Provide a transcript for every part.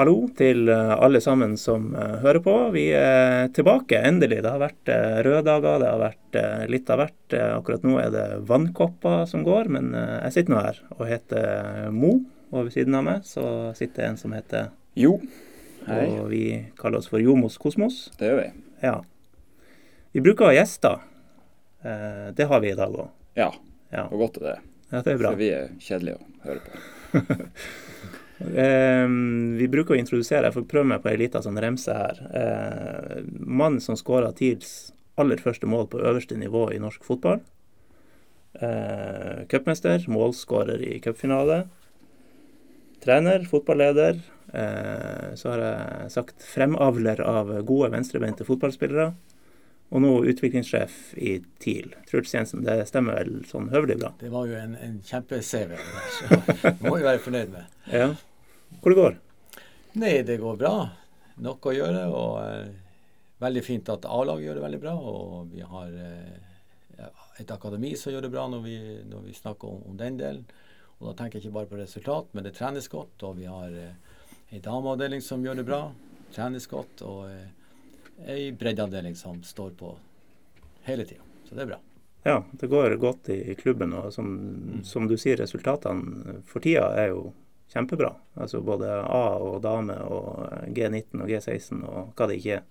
Hallo til eh, alle sammen som eh, hører på. Vi er tilbake, endelig. Det har vært eh, røde dager, det har vært litt av hvert. Akkurat nå er det vannkopper som går, men jeg sitter nå her og heter Mo. Og ved siden av meg så sitter en som heter Jo. Hei. Og vi kaller oss for Jomos Kosmos. Det gjør vi. Ja. Vi bruker gjester. Det har vi i dag òg. Ja. ja. Og godt er det. Ja, det er bra. For vi er kjedelige å høre på. Um, vi bruker å introdusere, jeg får prøve meg på ei lita sånn remse her. Uh, Mannen som skåra TILs aller første mål på øverste nivå i norsk fotball. Uh, Cupmester, målskårer i cupfinale. Trener, fotballeder. Uh, så har jeg sagt fremavler av gode venstrebeinte fotballspillere. Og nå utviklingssjef i TIL. Truls Jensen, det stemmer vel sånn høvelig bra? Det var jo en, en kjempe-CV, må jo være fornøyd med. Ja. Hvor det går? Nei, det går bra. Nok å gjøre. og eh, Veldig fint at A-laget gjør det veldig bra. Og vi har eh, et akademi som gjør det bra når vi, når vi snakker om, om, den delen. Og da tenker jeg ikke bare på resultat, men det trenes godt. Og vi har eh, ei dameavdeling som gjør det bra. Trenes godt. Og eh, ei breddeavdeling som står på hele tida. Så det er bra. Ja, det går godt i klubben. Og som, mm. som du sier, resultatene for tida er jo kjempebra. Altså både A og dame og G19 og G16 og hva det ikke er.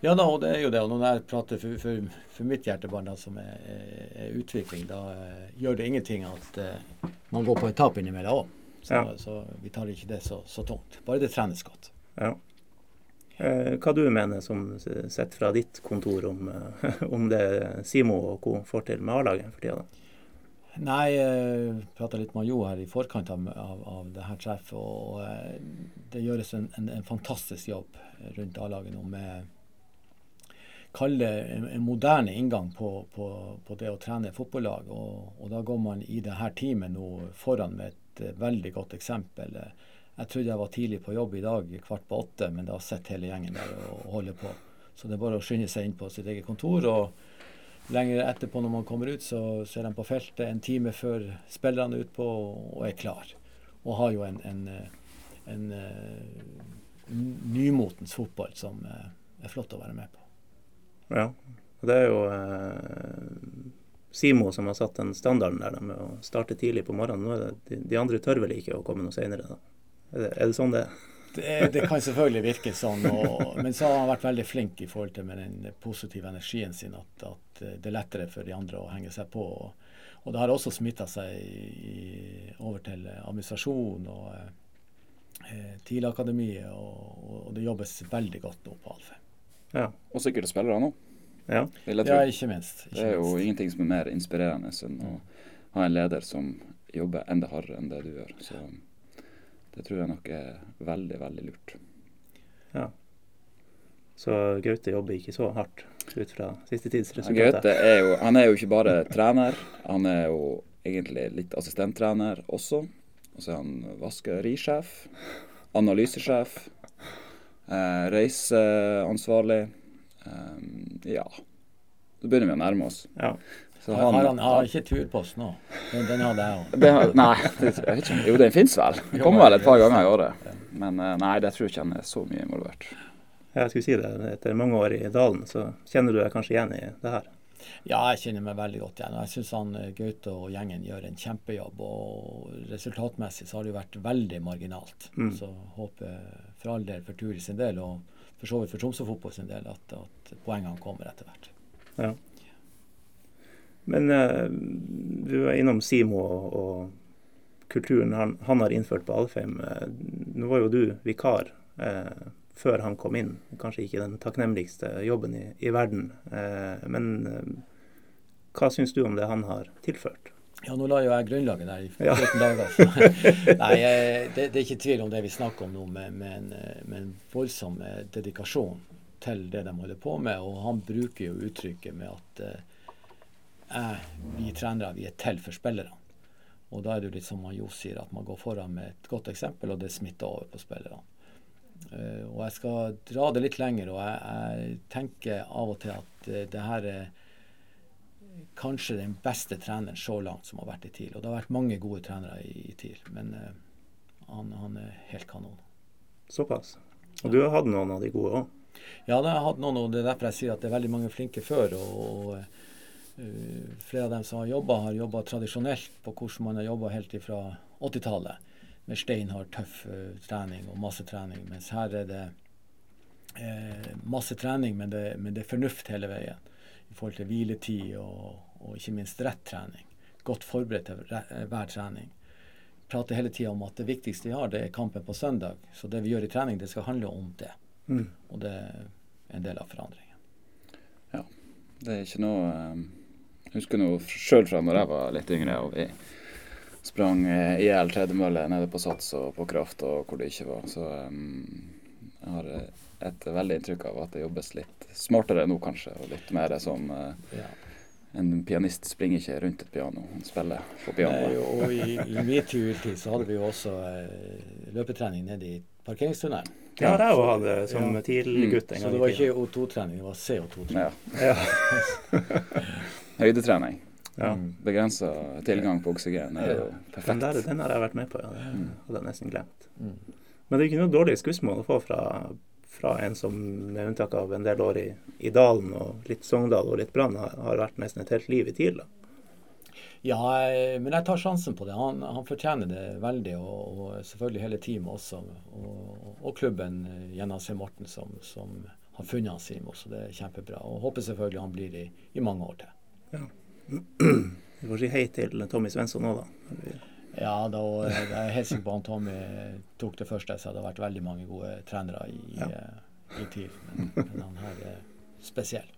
Ja da, og det er jo det. Og når jeg prater for, for, for mitt hjertebarn, da, som er, er, utvikling, da uh, gjør det ingenting at uh, man går på et tap innimellom òg. Så, ja. så, vi tar ikke det så, så tungt. Bare det trenes godt. Ja. Eh, hva du mener som sett fra ditt kontor om, om det Simo og co. får til med A-laget for tida? Nei, jeg eh, prata litt med Jo her i forkant av, av, av det her treffet. og eh, Det gjøres en, en, en fantastisk jobb rundt A-laget nå med kalle en, en moderne inngang på, på, på, det å trene fotballag. Og, og, da går man i det her teamet nå foran med et uh, veldig godt eksempel. Jeg trodde jeg var tidlig på jobb i dag, kvart på åtte, men da sitter hele gjengen der og holder på. Så det er bare å skynde seg inn på sitt eget kontor. og Lenger etterpå når man kommer ut, så er de på feltet en time før spillerne er utpå og er klar. Og har jo en, en, en, en eh, nymotens fotball som eh, er flott å være med på. Ja, og det er jo eh, Simo som har satt den standarden der med å starte tidlig på morgenen. De, de andre tør vel ikke å komme noe senere, da? Er det, er det sånn det er? Det, det, kan selvfølgelig virke sånn, og, men så har han vært veldig flink i forhold til med den positive energien sin at, at det er lettere for de andre å henge seg på. Og, og det har også smitta seg i, over til administrasjon og eh, TIL-akademiet, og, og, det jobbes veldig godt nå på Alfheim. Ja. Og sikkert spillere nå. Ja. ja, ikke minst. Ikke det er jo minst. ingenting som er mer inspirerende enn å ha en leder som jobber enda hardere enn det du gjør. Så det tror jeg nok er veldig, veldig lurt. Ja. Så Gaute jobber ikke så hardt ut fra siste tids resultater? Gaute er jo, han er jo ikke bare trener, han er jo egentlig litt assistenttrener også. Og så er han vaskerisjef, analysesjef, eh, reiseansvarlig. Eh, ja. Så begynner vi å nærme oss. Ja. Han, har han har ikke turpost nå? Den, den hadde jeg òg. Nei, det, jo den fins vel. Den kommer vel et par ganger i året. Men eh, nei, det tror jeg ikke han er så mye involvert. Jeg skulle si det. Etter mange år i dalen, så kjenner du deg kanskje igjen i det her? Ja, jeg kjenner meg veldig godt igjen. Jeg syns han Gaute og gjengen gjør en kjempejobb. Og resultatmessig så har det jo vært veldig marginalt. Mm. Så håper for all del for Turi sin del, og for så vidt for Tromsø fotball sin del, at, at poengene kommer etter hvert. Ja. Men uh, du var innom Simo og, og kulturen han, han, har innført på Alfheim. Uh, nå var jo du vikar uh, før han kom inn. Kanskje ikke den takknemligste jobben i, i verden. men hva syns du om det han har tilført? Ja, nå la jo jeg grunnlaget der i 14 ja. dager. Så. Nei, det, det, er ikke tvil om det vi snakker om nå, med, med, en, med en voldsom dedikasjon til det de holder på med. Og han bruker jo uttrykket med at jeg, vi trenere vi er til for spillerne. Og da er det jo litt som Jo sier, at man går foran med et godt eksempel, og det smitter over på spillerne. Uh, og jeg skal dra det litt lenger, og jeg, jeg tenker av og til at uh, det her er kanskje den beste treneren så langt som har vært i TIL. Og det har vært mange gode trenere i, i TIL, men uh, han, han, er helt kanon. Såpass. Og du har hatt noen av de gode òg? Ja, det har hatt noen, og det er derfor jeg sier at det er veldig mange flinke før. og, og uh, Flere av dem som har jobba, har jobba tradisjonelt på hvordan man har jobba helt fra 80-tallet. Med steinhard, tøff uh, trening og masse trening. Mens her er det uh, masse trening, men det, men det, er fornuft hele veien. I forhold til hviletid og, og ikke minst rett trening. Godt forberedt til hver trening prater hele tida om at det viktigste vi har, det er kampen på søndag. Så det vi gjør i trening, det skal handle om det. Mm. Og det er en del av forandringen. Ja. Det er ikke noe Jeg husker noe sjøl fra når jeg var litt yngre og vi sprang i hjel tredemølle nede på Sats og på Kraft og hvor det ikke var. Så um, jeg har et veldig inntrykk av at det jobbes litt smartere nå, kanskje, og litt mer som uh, ja en pianist springer ikke rundt et piano, han spiller på piano. Nei, og i, i min tid så hadde vi jo også eh, løpetrening nede i parkeringstunnelen. Ja, det har jeg òg hatt som ja. tidlig gutt. en. Så det var ikke O2-trening, det var CO2-trening. Ja. ja. Høydetrening. Ja. Mm. Begrensa tilgang på oksygen er jo perfekt. Den, der, den har jeg vært med på, ja. Det mm. hadde jeg nesten glemt. Mm. Men det er ikke noe dårlig skussmål å få fra fra en som med unntak av en del år i, i Dalen og litt Sogndal og litt Brann, har, har, vært nesten et helt liv i TIL. Ja, men jeg tar sjansen på det. Han, han fortjener det veldig, og, og, selvfølgelig hele teamet også. Og, og klubben gjennom C. Morten som, som, har funnet han sin. Også. det er kjempebra. Og håper selvfølgelig han blir i, i mange år til. Ja. Du får si hei til Tommy Svensson òg, da. Ja, da, jeg er helt sikker på at Tommy tok det første, så det har vært veldig mange gode trenere i, ja. i TIL. Men, men, han her er spesiell.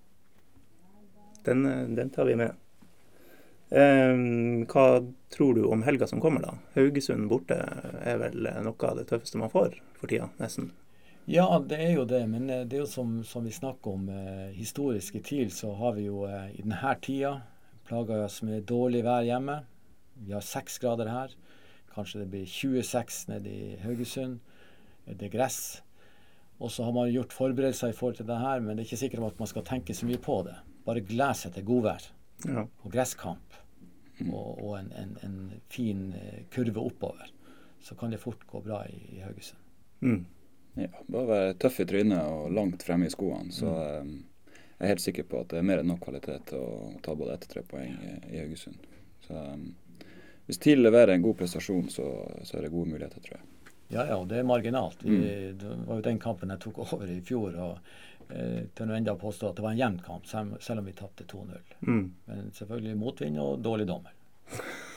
Den, den tar vi med. Um, hva tror du om helga som kommer, da? Haugesund borte er vel noe av det tøffeste man får for tida, nesten? Ja, det er jo det. Men eh, det er jo som, som vi snakker om eh, historisk i TIL, så har vi jo eh, i denne tida plaga oss med dårlig vær hjemme. Vi har seks grader her. Kanskje det blir 26 nede i Haugesund. Det er gress. Og så har man gjort forberedelser i forhold til det her, men det er ikke sikkert at man skal tenke så mye på det. Bare glede seg til godvær ja. og gresskamp. Og, og en, en, en, fin eh, kurve oppover. Så kan det fort gå bra i, i Haugesund. Mm. Ja, bare være tøff i trynet og langt fremme i skoene. Så mm. um, jeg er helt sikker på at det er mer enn nok kvalitet til å ta både ett og tre poeng i, i Haugesund. Så um, hvis TIL leverer en god prestasjon, så, så, er det gode muligheter, tror jeg. Ja, ja, det er marginalt. Vi, mm. Det var jo den kampen jeg tok over i fjor. og eh, å enda påstå at det var en jevn kamp, selv, om vi tapte 2-0. Mm. Men selvfølgelig motvind og dårlig dommer.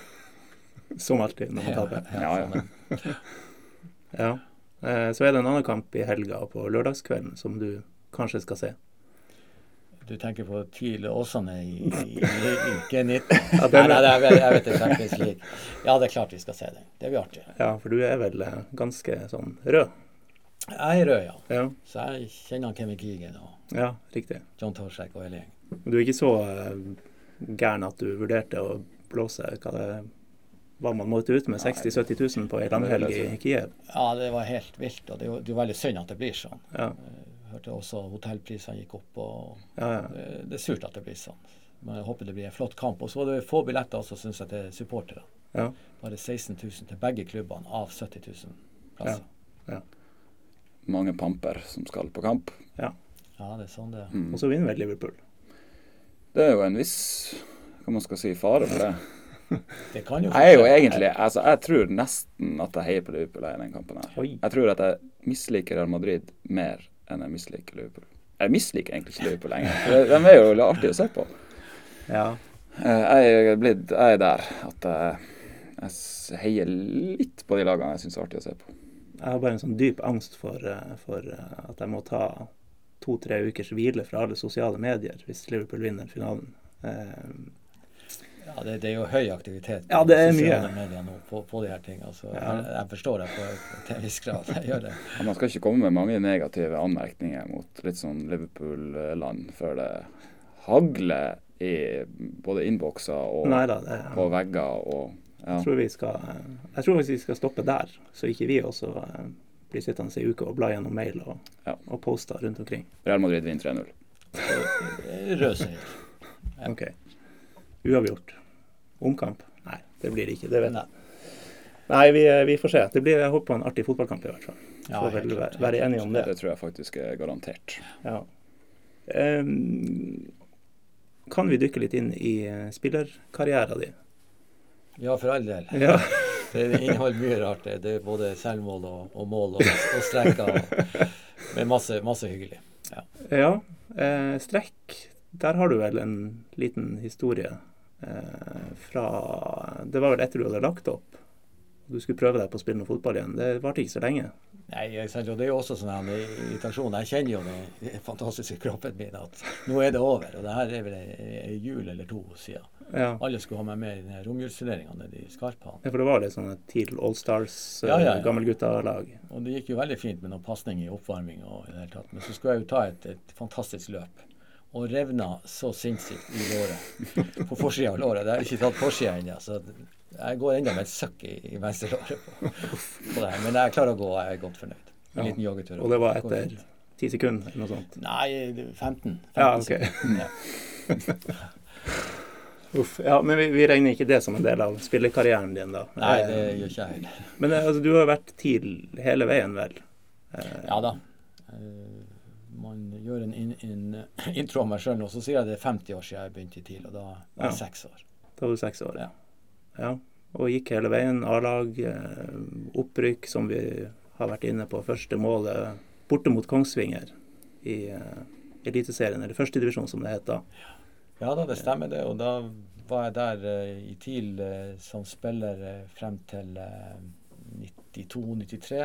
Som alltid når man taper. Ja, ja, ja. ja. Eh, så er det en annen kamp i helga på lørdagskvelden som du kanskje skal se. Du tenker på TIL Åsane i, i, i G19? Ja, nei, nei, jeg vet, jeg vet det Champions League. Ja, det er klart vi skal se den. Det blir artig. Ja, for du er vel eh, ganske sånn rød? Jeg er rød, ja. ja. Så jeg kjenner Kevin Keegan og ja, riktig. John Torsek og hele gjengen. Du er ikke så uh, gæren at du vurderte å blåse hva det var man måtte ut med 60 000-70 000 på ei landhelg i Kiev? Ja, det var helt vilt. Og det er jo, veldig synd at det blir sånn. Ja. Eh, hørte også hotellprisene gikk opp. og ja, ja. Det, det, er surt at det blir sånn. Men jeg håper det blir en flott kamp. Og så var det få billetter også, syns jeg, til supportere. Ja. Bare 16 000 til begge klubbene av 70 000 plasser. Ja. Mange pamper som skal på kamp. Ja, ja det er sånn det er. Mm. Og så vinner vel Liverpool. Det er jo en viss hva man skal si, fare for det. Det kan jo jeg er jo egentlig altså, Jeg tror nesten at jeg heier på Liverpool i den kampen. her. Jeg tror at jeg misliker Real Madrid mer enn jeg misliker Liverpool. Jeg misliker egentlig ikke Liverpool lenger. De er jo artige å se på. Ja. Eh, jeg er, blitt, jeg er der at jeg heier litt på de lagene jeg syns er artig å se på. Jeg har bare en sånn dyp angst for, eh, for eh, at jeg må ta to-tre ukers hvile fra alle sosiale medier hvis Liverpool vinner finalen. Ja, det, det, er jo høy aktivitet på ja, det er sosiale mye. medier nå på, på de her tingene. Altså, ja. jeg, jeg, forstår det på, til en viss grad. Jeg gjør det. Ja, man skal ikke komme med mange negative anmerkninger mot litt sånn Liverpool-land før det hagler i både innbokser og Neida, det, på vegger. og ja. jeg, tror vi skal, jeg tror vi skal stoppe der, så ikke vi også uh, blir sittende i uke og bla gjennom mail og, ja. og poster rundt omkring. Real Madrid vinner 3-0. Rød seier. Ja. OK. Uavgjort. Omkamp? Nei, det blir det ikke. Det vet jeg. Nei, vi, vi får se. Det blir, jeg håper på en artig fotballkamp i hvert fall. Ja, Får vel være, være enige om det. Det tror jeg faktisk er garantert. Ja. Um, kan vi dykke litt inn i eh, spillerkarrieren din? Ja, for all del. Ja. Det inneholder mye rart. det. Det er både selvmål og, og mål og, og streker. Og, men masse, masse hyggelig. Ja. ja. Eh, strekk, der har du vel en liten historie eh, fra Det var vel etter du hadde lagt opp? Du skulle prøve deg på å spille noe fotball igjen. Det varte ikke så lenge. Nei, og Det er jo også sånn en irritasjon. Jeg kjenner jo den fantastiske kroppen min at nå er det over. Og det her er vel ei jul eller to siden. Ja. Alle skulle ha meg med i romjulsturneringa nede i Skarphallen. Ja, For det var litt sånn et TIL Allstars, eh, Ja, ja, ja. gammelguttalag. Og det gikk jo veldig fint med noen pasning i oppvarming og i det hele tatt. Men så skulle jeg jo ta et, et fantastisk løp. Og revna så sinnssykt i låret. På forsida av låret. Det har jeg ikke tatt forsida ennå. Jeg går ennå med et søkk i, i venstrelåret på, på det. Men jeg klarer å gå, jeg er godt fornøyd. En Ja. liten joggetur. Og det var etter ti sekunder eller noe sånt. Nei, det- 15. 15 Ja, ok. Ja. Uff. Ja, men vi, vi regner ikke det som en del av spillerkarrieren din, da. Nei, det Eh, gjør ikke jeg heller. Men eh, altså, du har vært TIL hele veien, vel? Eh, Ja da. Man gjør en, in, in, intro av meg sjøl nå, så sier jeg det er 50 år siden jeg begynte i TIL, og da var jeg seks år. Da var du seks år. Ja. Ja. Og gikk hele veien. A-lag, eh, opprykk, som vi har vært inne på. Første målet borte mot Kongsvinger i eh, Eliteserien, eller førstedivisjon som det het da. Ja da, det stemmer det. Og da var jeg der eh, i TIL som spiller frem til eh, 92-93.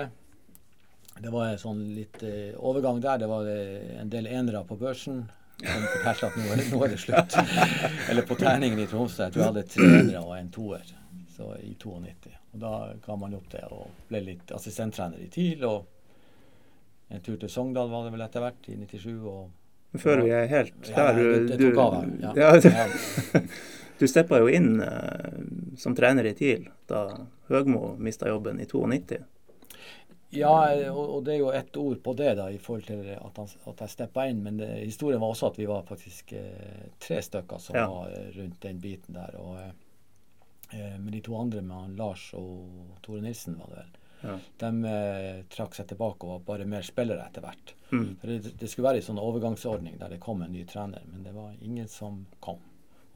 Det var en sånn litt overgang der. Det var en del enere på børsen. At nå er, det, nå er det slutt. Eller på treningen i Tromsø. Jeg tror jeg hadde tre enere og en toer. Så i 92. Og da ga man opp det og ble litt assistenttrener i TIL. Og en tur til Sogndal var det vel etter hvert, i 97. og før vi er helt Ja, der tok av. Ja. ja, du, du steppa jo inn uh, som trener i TIL da Høgmo mista jobben i 92. Ja, og, det er jo ett ord på det, da, i forhold til at, han, at jeg steppa inn. Men det, historien var også at vi var faktisk eh, tre stykker som Ja. var eh, rundt den biten der. Og eh, eh, med de to andre, med han Lars og Tore Nilsen, var det vel, Ja. de eh, trakk seg tilbake og var bare mer spillere etter hvert. Mm. For det, det skulle være en sånn overgangsordning der det kom en ny trener, men det var ingen som kom.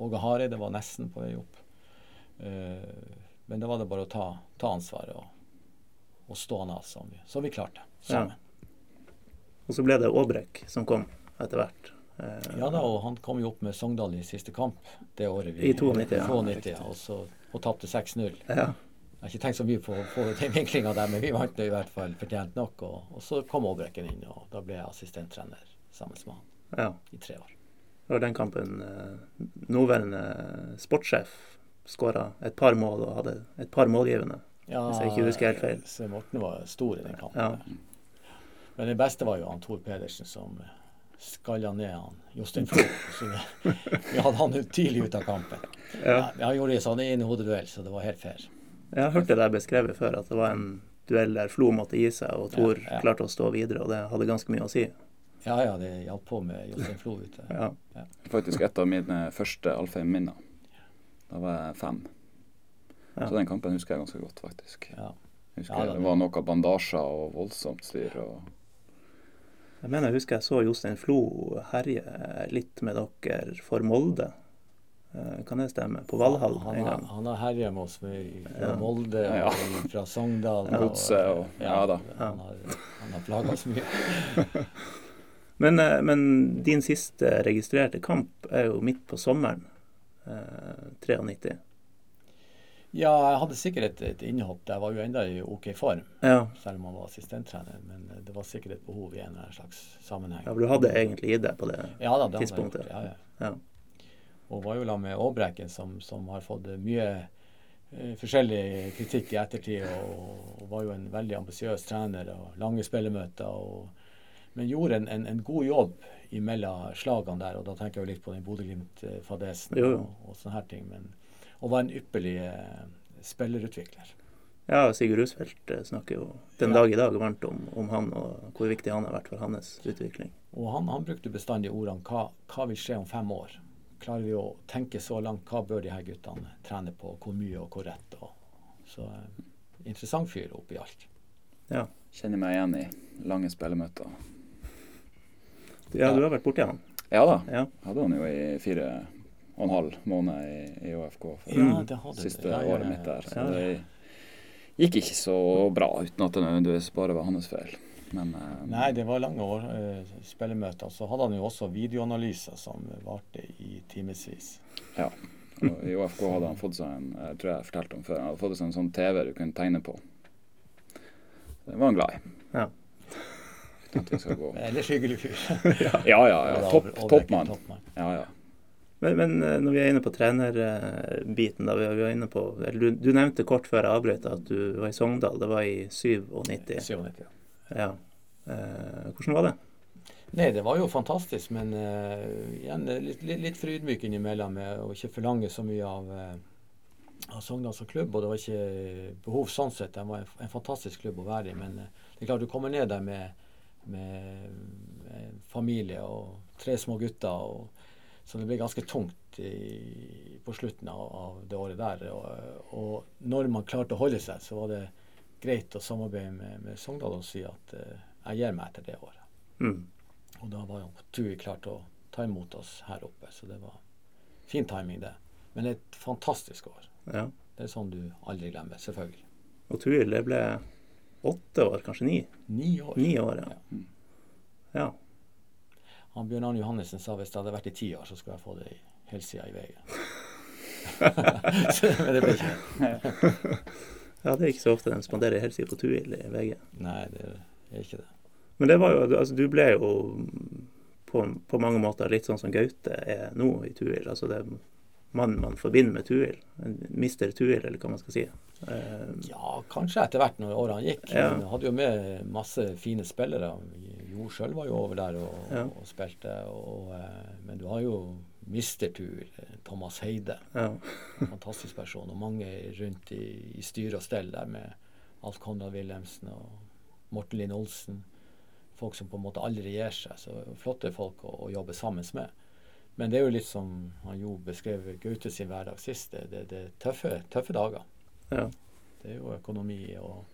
Åge Hareide var nesten på vei opp. Eh, men da var det bare å ta, ta ansvaret og, og stående som vi, som vi klarte sammen. Og så ble det Aabrek som kom etter hvert. Eh, Ja. da, og han kom jo opp med Sogndal i siste kamp det året. Vi, I 92, ja. 92, og, så, og tapte 6-0. ja. Jeg har ikke tenkt så mye på, på den vinklinga der, men vi vant det i hvert fall fortjent nok. Og, og så kom Aabreken inn, og da ble jeg assistenttrener sammen med han ja. i tre år. Var den kampen eh, nåværende sportssjef skåra et par mål og hadde et par målgivende. Ja, Hvis jeg ikke husker helt feil. Svein Morten var stor i den kampen. Ja. Men det beste var jo han Tor Pedersen som skalla ned han Jostein Flo. Så vi, vi hadde han tidlig ut av kampen. Ja. Ja, han gjorde en sånn ene-hodeduell, så det var helt fair. Jeg har hørt det der beskrevet før, at det var en duell der Flo måtte gi seg, og Tor Ja, ja. klarte å stå videre, og det hadde ganske mye å si. Ja, ja, det hjalp på med Jostein Flo ute. Ja. Faktisk et av mine første Alfheim-minner. Da var jeg fem. Ja. Så den kampen husker jeg ganske godt, faktisk. Ja. Jeg husker Ja, det, Det var noe bandasjer og voldsomt styr. og Jeg mener jeg husker jeg så Jostein Flo herje litt med dere for Molde. Eh, Kan det stemme? På Valhall Han, en gang. han har herja med oss med, fra Ja. Molde Ja. og fra Sogndal. Godset og- ja da. Han har, han har plaga oss mye. Men, eh, men din siste registrerte kamp er jo midt på sommeren. Eh, 93. Ja, jeg hadde sikkert et, et innhopp. Jeg var jo enda i OK form, Ja, selv om han var assistenttrener. Men eh, det var sikkert et behov i en eller annen slags sammenheng. ja, for du hadde egentlig gitt deg på det Ja da, det jeg tidspunktet. gjort. Ja, ja. Ja. Og var jo sammen med Aabrekken, som, som har fått mye eh, forskjellig kritikk i ettertid. Og, og var jo en veldig ambisiøs trener og lange spillemøter. Og, men gjorde en, en, en god jobb imellom slagene der. Og da tenker jeg jo litt på den Bodø-Glimt-fadesen og, og sånne her ting. Men, og var en ypperlig eh, spillerutvikler. Ja, Sigurd Rusfeldt eh, snakker jo den Ja. dag i dag varmt om, om han, og hvor viktig han har vært for hans utvikling. Og han, han brukte bestandig ordene hva, hva vil skje om fem år? Klarer vi å tenke så langt? Hva bør de her guttene trene på? Hvor mye og hvor rett? Og, så eh, interessant fyr oppi alt. Ja. Kjenner meg igjen i lange spillemøter. Ja, du har vært borti han. Ja da. Ja. Hadde han jo i fire og en halv måned i, i ÅFK for Ja, det siste Ja, ja, året ja, mitt der. Så det gikk ikke så bra, uten at det nødvendigvis bare var hans feil. Men uh, Nei, det var lange år, uh, spillemøter. Så hadde han jo også videoanalyser som varte i timevis. ja. Og I ÅFK hadde han fått seg en jeg tror jeg fortalte om før, han hadde fått seg en sånn TV du kunne tegne på. Det var han glad i. Ja. Uten at vi skal Ellers hyggelig fyr. Ja, ja, ja. Toppmann. Ja, ja. Men, men eh, når vi er inne på trenerbiten, da vi vi var inne på du, du nevnte kort før jeg avbrøt at du var i Sogndal. Det var i 97. 97. Ja. Eh, hvordan var det? Nei, det var jo fantastisk, men uh, igjen eh, litt, litt, litt for ydmyk innimellom med å ikke forlange så mye av, uh, av Sogndal som klubb. Og det var ikke behov sånn sett. Det var en, en fantastisk klubb å være i. Men uh, det er klart du kommer ned der med, med, med familie og tre små gutter. Og, så det ble ganske tungt i, på slutten av, av det året der. Og, og når man klarte å holde seg, så var det greit å samarbeide med, med Sogndal og si at uh, jeg gir meg etter det året. Mm. Og da var jo Tui klar til å ta imot oss her oppe, så det var fin timing, det. Men et fantastisk år. Ja. Det er sånn du aldri glemmer, selvfølgelig. Og Tui, det ble åtte år, kanskje ni? Ni år. Ni år, ja. ja. Han Bjørn Arne Johannessen sa hvis det hadde vært i ti år, så skulle jeg få det i helsida i VG. Men det ble ikke det. Ja, det er ikke så ofte de spanderer helside på Tuil i VG. Nei, det er ikke det. Men det var jo, altså du ble jo på, på mange måter litt sånn som Gaute er nå i Tuil. Altså det er mannen man forbinder med Tuil. Mister Tuil, eller hva man skal si. Uh, Ja, kanskje etter hvert når årene gikk. Ja. Han hadde jo med masse fine spillere. Jo sjøl var jo over der og, Ja. og spilte. Og, eh, men du har jo Mr. Tuil, Thomas Heide. ja. En fantastisk person. Og mange rundt i, i styre og stell der med Alf Konrad Wilhelmsen og Morten Linn Olsen. Folk som på en måte aldri gir seg. Så flotte folk å, å jobbe sammen med. Men det er jo litt som han Jo beskrev Gaute sin hverdag sist. Det er tøffe, tøffe dager. ja. Det er jo økonomi, og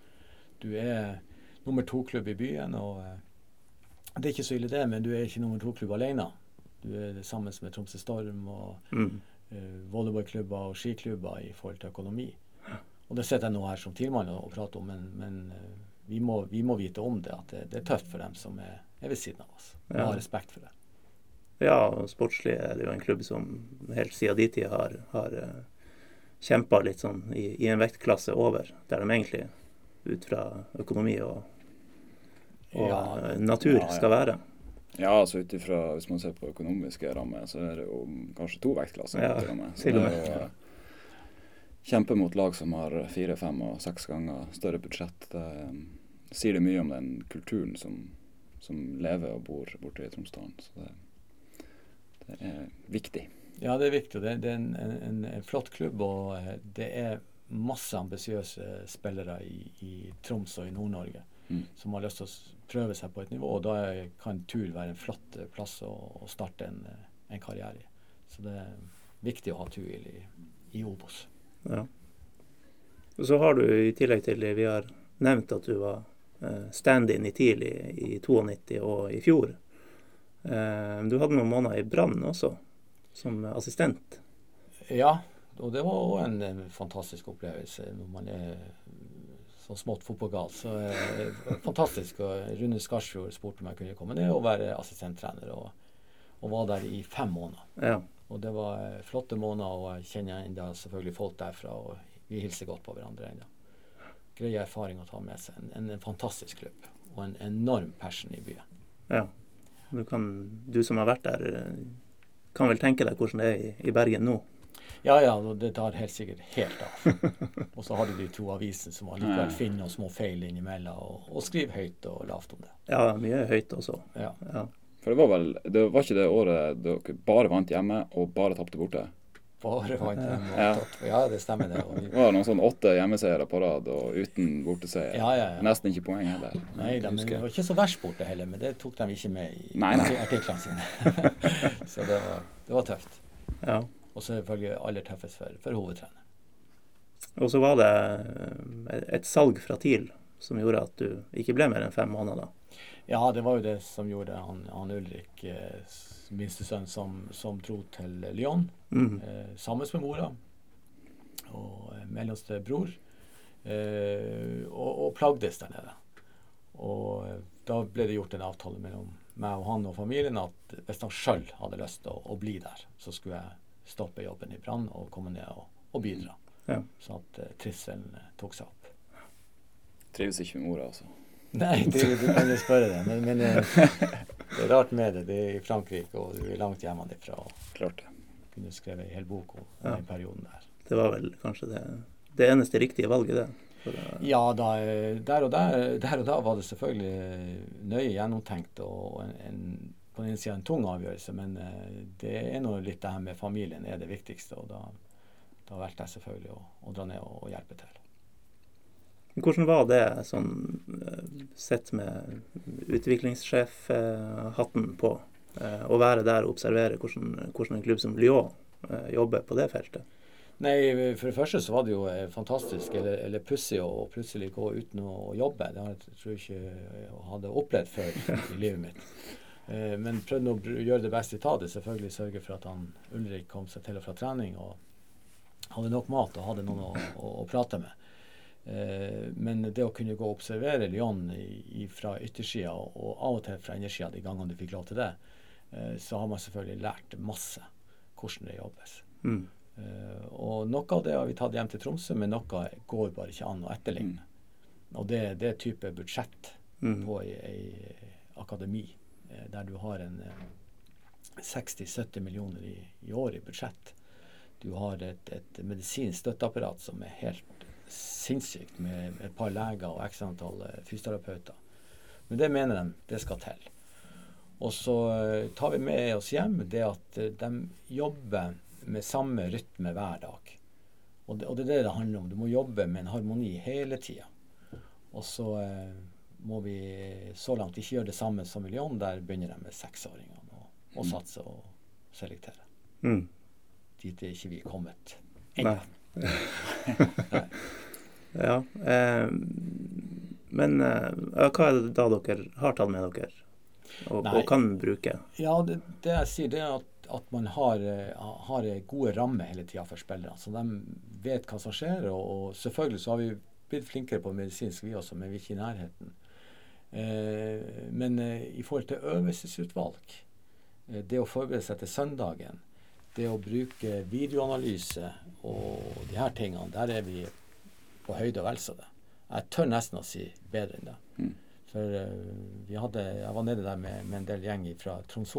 du er nummer to-klubb i byen. og eh, Det er ikke så ille det, men du er ikke nummer to-klubb alene. Du er sammen med Tromsø Storm og Mm. uh, volleyballklubber og skiklubber i forhold til økonomi. Og det sitter jeg nå her som tilmann og, prater om, men, men eh, vi, må, vi må vite om det. At det, det er tøft for dem som er, er ved siden av oss. Og Ja. ha respekt for det. Ja, og sportslig er det jo en klubb som helt siden de tid har, har uh, kjempa litt sånn i, i en vektklasse over, der de egentlig ut fra økonomi og, og Ja, natur ja, ja. skal være. Ja, altså ut ifra Hvis man ser på økonomiske rammer, så er det jo kanskje to vektklasser. Ja, til og med. Så det er jo, eh, Kjempe mot lag som har fire, fem og seks ganger større budsjett. Det eh, sier det mye om den kulturen som, som lever og bor borte i Tromsdalen. Så det, det er viktig. Ja, det er viktig. Det, det er en, en, en flott klubb, og eh, det er masse ambisiøse spillere i, i Troms og i Nord-Norge Mm. som har lyst til å prøve seg på et nivå. og Da kan tur være en flott eh, plass å, å starte en, eh, en karriere i. Så det er viktig å ha tur i, i Obos. Ja. Og så har du i tillegg til det vi har nevnt at du var eh, stand-in i tidlig i, i 92 og i fjor. Eh, du hadde noen måneder i Brann også, som assistent. Ja, og det var òg en, en fantastisk opplevelse når man er så smått fotballgal. Så eh, fantastisk. Og Rune Skarsfjord spurte om jeg kunne komme ned og være assistenttrener, og, og var der i fem måneder. Ja. Og det var eh, flotte måneder, og jeg kjenner enda selvfølgelig folk derfra, og vi hilser godt på hverandre ennå. Grei erfaring å ta med seg. En, en, en fantastisk klubb, og en enorm passion i byen. ja. Du, kan, du som har vært der, eh, kan vel tenke deg hvordan det er i, i Bergen nå. Ja ja, det tar helt sikkert helt av. og så har du de to avisene som allikevel finner noen små feil innimellom, og, og skriver høyt og lavt om det. Ja, mye høyt også. Ja. Ja. For det var vel Det var ikke det året dere bare vant hjemme og bare tapte borte? Bare vant hjemme og Ja. tatt. Ja, det stemmer det. Vi, Det var noen sånn åtte hjemmeseiere på rad og uten borteseier. ja, ja, ja. Nesten ikke poeng heller. Nei, de var ikke så verst borte heller, men det tok de ikke med i Nei, nei. artiklene sine. så det var, det var tøft. ja. Og selvfølgelig aller tøffest for, for hovedtrener. Og så var det eh, et salg fra TIL som gjorde at du ikke ble mer enn fem måneder? Ja, det var jo det som gjorde han, han Ulrik, eh, minstesønn, som, som dro til Lyon Mm. eh, sammen med mora og eh, mellomste bror, eh, og, og plagdes der nede. Og eh, da ble det gjort en avtale mellom meg og han og familien at hvis han sjøl hadde lyst til å, å bli der, så skulle jeg stoppe jobben i Brann og komme ned og, og bidra. Ja. Så at uh, trivselen eh, tok seg opp. Trives ikke med mora, altså. Nei, du, du kan jo spørre det. Men, men eh, det er rart med det. Det er i Frankrike, og du er langt hjemmefra. Klart det. kunne skrevet en hel bok om Ja. den perioden der. Det var vel kanskje det, det eneste riktige valget, det. Ja, da, eh, der, og der, der og da var det selvfølgelig eh, nøye gjennomtenkt og en, en, på den ene sida en tung avgjørelse, men eh, det er nå litt det her med familien er det viktigste. Og da, da valgte jeg selvfølgelig å, å dra ned og, og hjelpe til. Hvordan var det sånn eh, sett med utviklingssjefhatten på? eh, Å være der og observere hvordan, hvordan en klubb som Lyon jobber på det feltet? Nei, for det første så var det jo fantastisk, eller, eller pussig, å plutselig gå uten å, jobbe. Det har jeg tror ikke jeg hadde opplevd før i livet mitt. Eh, Men prøvde å gjøre det beste ut av det. Selvfølgelig sørge for at han Ulrik kom seg til og fra trening og hadde nok mat og hadde noen å, å, å prate med. Eh, Men det å kunne gå og observere Lyon i, i fra yttersida og, av og til fra innersida de gangene du fikk lov til det, eh, så har man selvfølgelig lært masse hvordan det jobbes. Mm. Eh, og noe av det har vi tatt hjem til Tromsø, men noe går bare ikke an å etterligne. Og det, det er type budsjett Mm. på ei, ei akademi der du har en eh, 60-70 millioner i, i år i budsjett. Du har et, et medisinsk støtteapparat som er helt sinnssykt, med et par leger og x antall eh, fysioterapeuter. Men det mener de, det skal til. Og så eh, tar vi med oss hjem det at eh, de jobber med samme rytme hver dag. Og det, og det er det det handler om. Du må jobbe med en harmoni hele tida. Og så eh, må vi så langt ikke gjøre det samme som i Lyon. Der begynner de med seksåringene og, og satse og selektere. Mm. Dit er ikke vi kommet ennå. Nei. Ja. Eh, men eh, hva er det da dere har tatt med dere, og, og kan bruke? Ja, det, det jeg sier, det er at, at man har, eh, har gode rammer hele tida for spillerne. Så de vet hva som skjer. Og, og selvfølgelig så har vi blitt flinkere på medisinsk, vi også, men vi er ikke i nærheten. Eh, men eh, i forhold til øvelsesutvalg, eh, det å forberede seg til søndagen, det å bruke videoanalyse og de her tingene, der er vi på høyde og vel så det. Jeg tør nesten å si bedre enn det. Mm. For vi hadde, jeg var nede der med, med en del gjeng fra Troms.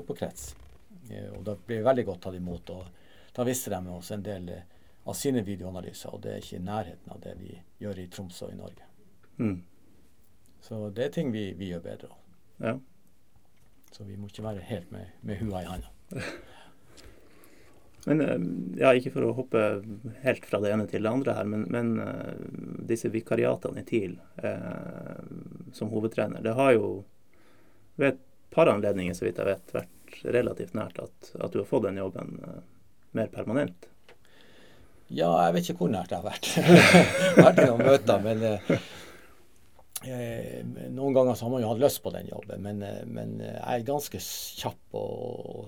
Eh, og da ble vi veldig godt tatt imot. Og da viste de oss en del av sine videoanalyser, og det er ikke i nærheten av det vi gjør i Tromsø og i Norge. Mm. Så det er ting vi, vi gjør bedre. Ja. Så vi må ikke være helt med, med hua i handa. Men eh, ja, ikke for å hoppe helt fra det ene til det andre her, men, men eh, disse vikariatene i TIL eh, som hovedtrener, det har jo ved et par anledninger, så vidt jeg vet, vært relativt nært at, at du har fått den jobben eh, mer permanent. Ja, jeg vet ikke hvor nært det har vært. vært noen møter, men eh, noen ganger så har man jo hatt lyst på den jobben. Men, eh, men eh, jeg er ganske kjapp å,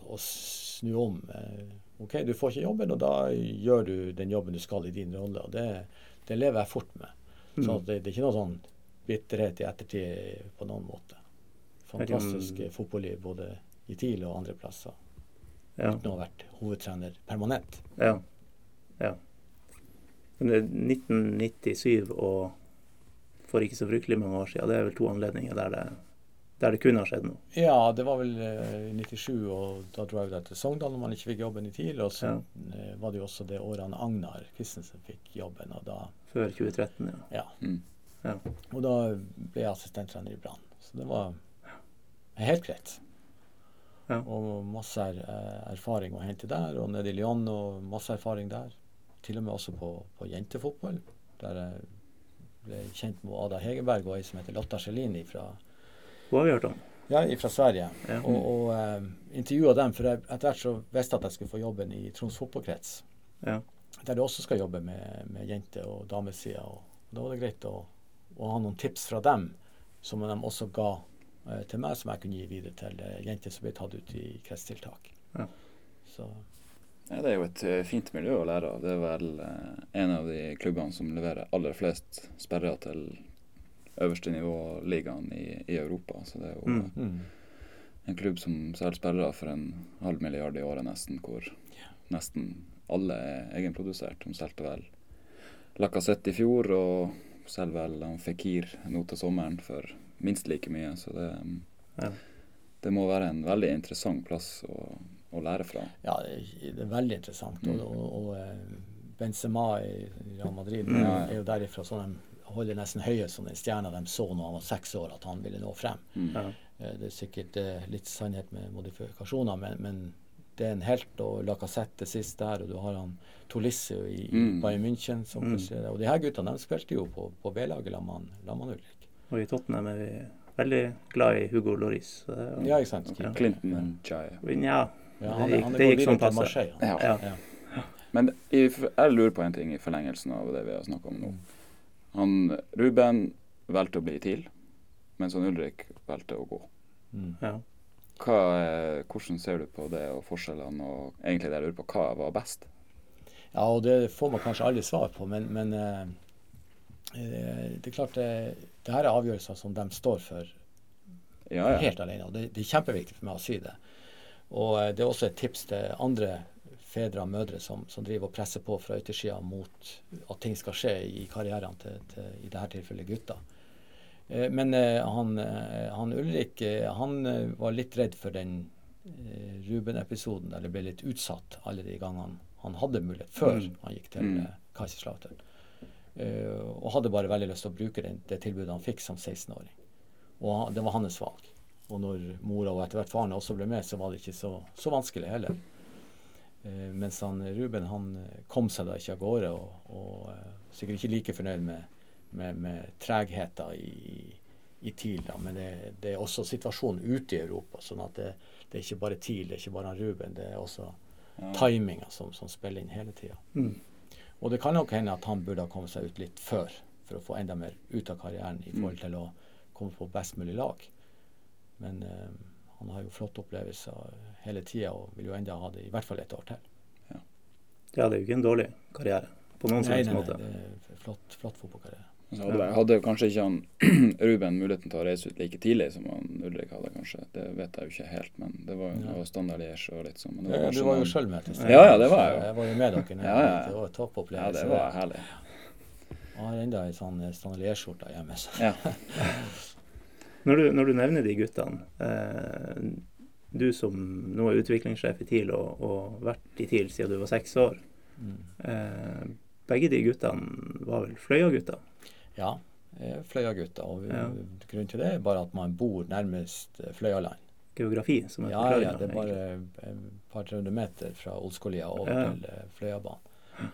å, snu om. Eh, OK, du får ikke jobben, og da gjør du den jobben du skal i din rolle. Og det, det lever jeg fort med. Så Mm. det, det er ikke noe sånn bitterhet i ettertid på noen måte. Fantastisk kan... fotballiv både i TIL og andre plasser. Ja. Uten å ha vært hovedtrener permanent. ja. ja. Men det er 1997 og for ikke så fryktelig mange år siden, det er vel to anledninger der det, der det kunne ha skjedd noe. Ja, det var vel eh, i 97, og da dro jeg til Sogndal når man ikke fikk jobben i TIL. Og så ja. var det jo også det året han Agnar Christensen fikk jobben, og da, Før 2013, ja. ja. Mm. ja. Og da ble jeg assistenttrener i Brann. Så det var helt greit. Ja. Og masse er, eh, erfaring å hente der, og nede i Lyon og masse erfaring der. Til og med også på, på jentefotball, der jeg ble kjent med Ada Hegerberg og ei som heter Lotta Schelini fra Hva har vi hørt om? Ja, fra Sverige. Ja. Og, og eh, intervjua dem, for jeg, etter hvert så visste jeg at jeg skulle få jobben i Troms fotballkrets. Ja. Der du også skal jobbe med, med jente- og damesida. Og da var det greit å, å, ha noen tips fra dem som de også ga eh, til meg, som jeg kunne gi videre til eh, jenter som ble tatt ut i kretstiltak. Ja. Så Ja, det er jo et eh, fint miljø å lære av. Det er vel eh, en av de klubbene som leverer aller flest sperrer til øverste nivå-ligaen i, i Europa. Så det er jo Mm. mm. en klubb som selger sperrer for en halv milliard i året nesten, hvor nesten alle er egenprodusert. De solgte vel Lacassette i fjor, og selger vel han Fikir nå til sommeren for minst like mye. Så det, Ja. det må være en veldig interessant plass å, å lære fra. Ja, det er, veldig interessant. Og, og, og eh, Benzema i Real Madrid Mm. er jo derifra så de holder nesten høyest som den stjerna de så når han var seks år, at han ville nå frem. Mm. Ja. Eh, Det er sikkert eh, litt sannhet med modifikasjoner, men, men det er en helt. Og Lacassette sist der, og du har han Tolisse i, Mm. Bayern München. Som Mm. plutselig- Og de her guttene de spilte jo på, på B-laget sammen med Ulrik. Og i Tottenham er vi veldig glad i Hugo Loris. Ja, ikke sant? Ja. Clinton Jai. Ja, Ja, han, det gikk, han det gikk sånn passe. Ja. Ja. Ja. Men jeg lurer på en ting i forlengelsen av det vi har snakka om nå. Han Ruben valgte å bli TIL, mens han Ulrik valgte å gå. Mm. Ja. Hva, hvordan ser du på det og forskjellene, og egentlig det jeg lurer på, hva var best? Ja, og det får man kanskje aldri svar på, men, men eh, eh, det er klart det, det her er avgjørelser som de står for Ja, ja. helt alene. Og det, det er kjempeviktig for meg å si det. Og eh, det er også et tips til andre fedre og mødre som, som driver og presser på fra yttersida mot at ting skal skje i karrieren til, til i dette tilfellet gutter. Eh, Men eh, han, han Ulrik han var litt redd for den Ruben-episoden, eller ble litt utsatt alle de gangene han hadde mulighet, før Mm. han gikk til Mm. Kaiserslautern. Og hadde bare veldig lyst til å bruke det, det tilbudet han fikk som 16-åring. Og han, det var hans valg. Og når mora og etter hvert faren også ble med, så var det ikke så, så vanskelig heller. Eh, mens han, Ruben han eh, kom seg da ikke av gårde, og, og eh, sikkert ikke like fornøyd med, med, med tregheten i, i TIL. Da. Men det, det er også situasjonen ute i Europa. sånn at det, det er ikke bare TIL, det er ikke bare han Ruben. Det er også Ja. timinga som, som spiller inn hele tida. Mm. Og det kan nok hende at han burde ha kommet seg ut litt før, for å få enda mer ut av karrieren i forhold til å komme på best mulig lag. Men eh, han har jo flotte opplevelser hele tida og vil jo enda ha det i hvert fall et år til. ja, det er jo ikke en dårlig karriere på noen Nei, helst nei, måte. nei, det er flott, flott fotballkarriere. Så hadde, hadde kanskje ikke han Ruben muligheten til å reise ut like tidlig som han Ulrik hadde, kanskje. Det vet jeg jo ikke helt, men det var jo Ja. noe standard Liège og litt sånn. men det Ja, du var jo sjøl med til Ja, ja, det var jeg jo. Jeg var jo med dere. Ja, ja. Det var toppopplevelse. Ja, det var herlig. Jeg har enda ei sånn Stanley-skjorte hjemme. Så. Ja. Når du, når du nevner de guttene, eh, du som nå er utviklingssjef i TIL og, og vært i TIL siden du var seks år, Mm. eh, begge de guttene var vel Fløya-gutter? Ja, eh, Fløya-gutter. Og Ja. grunnen til det er bare at man bor nærmest eh, Fløyaland. Geografi som er Ja, ja, det er bare et par-tre hundre meter fra Olskolia over Ja. til eh, Fløyabanen.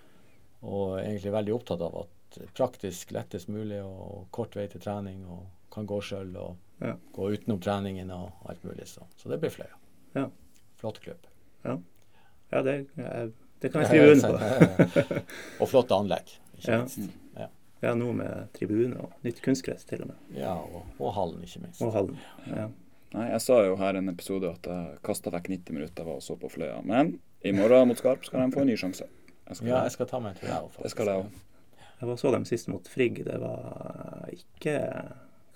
Og egentlig veldig opptatt av at praktisk lettest mulig og kort vei til trening og kan gå sjøl og Ja. gå utenom treningen og alt mulig. Så, så det blir Fløya. Ja. Flott klubb. Ja, det, eh, det kan jeg skrive ja, under på. ja, ja. og flott anlegg, ikke Ja. minst. Ja, Ja, nå med tribune og nytt kunstgress til og med. ja og, og hallen, ikke minst. Og hallen. Ja. Nei, jeg sa jo her i en episode at jeg kasta vekk 90 minutter av å så på Fløya. Men i morgen mot Skarp skal de få en ny sjanse. Jeg skal, Ja, jeg skal ta meg en òg. Det skal jeg òg. Jeg var så dem sist mot Frigg. Det var ikke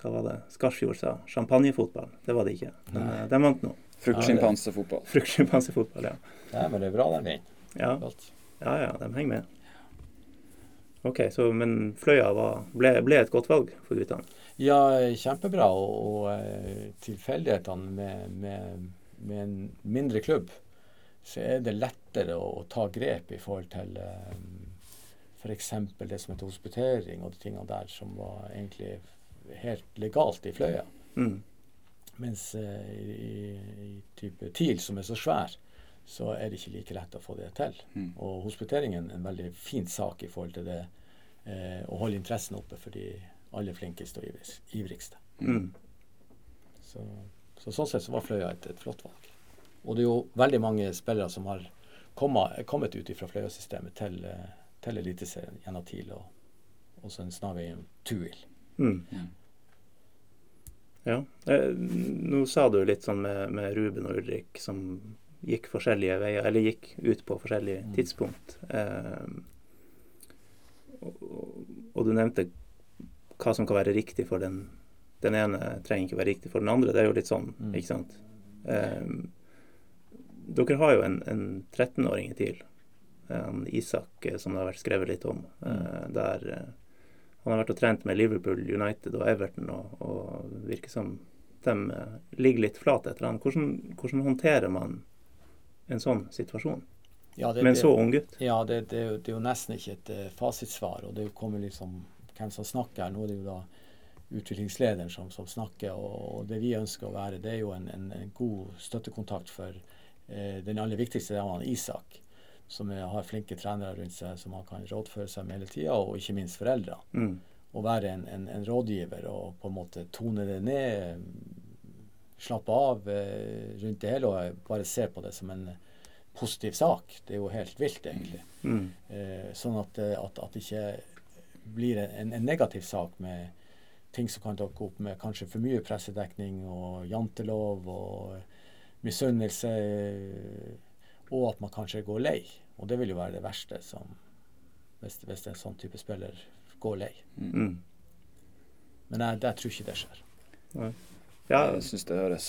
Hva var det Skarsfjord sa? Champagnefotball. Det var det ikke. Men Nei. eh, de vant nå. Fruktsjimpansefotball. Fruktsjimpansefotball, ja. Nei, men det er bra de vinner. ja. Ja, ja, de henger med. OK, så men Fløya var, ble, ble et godt valg for guttene? Ja, kjempebra. Og, og eh, tilfeldighetene med, med, med en mindre klubb, så er det lettere å, å ta grep i forhold til um, f.eks. det som heter hospitering og de tingene der, som var egentlig helt legalt i Fløya. Mm. Mens eh, i, i type TIL, som er så svær, så er det ikke like lett å få det til. Mm. Og hospiteringen er en veldig fin sak i forhold til det eh, å holde interessen oppe for de aller flinkeste og ivrigste. Mm. Så, så sånn sett så var Fløya et, et flott valg. Og det er jo veldig mange spillere som har kommet, kommet ut fra Fløya-systemet til, eh, til Eliteserien gjennom TIL og, også en snarvei om Tuil. Mm. Ja. Eh, nå sa du litt sånn med, med, Ruben og Ulrik som gikk forskjellige veier, eller gikk ut på forskjellige mm. tidspunkt. Eh, og, og, du nevnte hva som kan være riktig for den Den ene trenger ikke være riktig for den andre. Det er jo litt sånn, mm. ikke sant. Eh, dere har jo en, en 13-åring i TIL, en Isak, eh, som det har vært skrevet litt om. Mm. Eh, der eh, han har vært og trent med Liverpool, United og Everton, og, og virker som de eh, ligger litt flat etter han. Hvordan, hvordan håndterer man en sånn situasjon? Ja, det, med en så ung gutt? Ja, det, det, det, er jo nesten ikke et uh, fasitsvar. og det kommer liksom hvem som snakker. Nå er det jo da utviklingslederen som, som snakker. Og, og, det vi ønsker å være, det er jo en, en, en god støttekontakt for eh, den aller viktigste, det er han Isak som har flinke trenere rundt seg som man kan rådføre seg med hele tida, og ikke minst foreldre. Mm. Å være en, en, en, rådgiver og på en måte tone det ned, slappe av eh, rundt det hele og bare se på det som en positiv sak. Det er jo helt vilt, egentlig. Mm. Eh, sånn at, eh, at, at, det ikke blir en, en, negativ sak med ting som kan dukke opp med kanskje for mye pressedekning og jantelov og misunnelse og at man kanskje går lei. Og det vil jo være det verste som, hvis, hvis en sånn type spiller går lei. Mm. Men jeg, jeg, tror ikke det skjer. Ja. Jeg syns det høres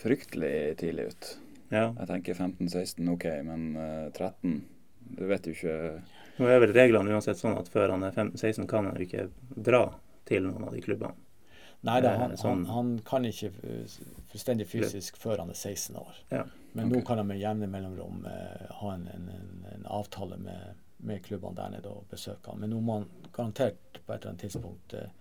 fryktelig tidlig ut. Ja. Jeg tenker 15-16 OK, men uh, eh, 13 Du vet jo ikke Nå er vel reglene uansett sånn at før han er 15-16 kan han jo ikke dra til noen av de klubbene. Nei da, han, sånn, han, han, kan ikke fullstendig fysisk før han er 16 år. Ja. Men okay. nå kan de med jevne mellomrom eh, ha en, en, en, avtale med, med klubbene der nede og besøke ham. Men nå må han garantert på et eller annet tidspunkt eh,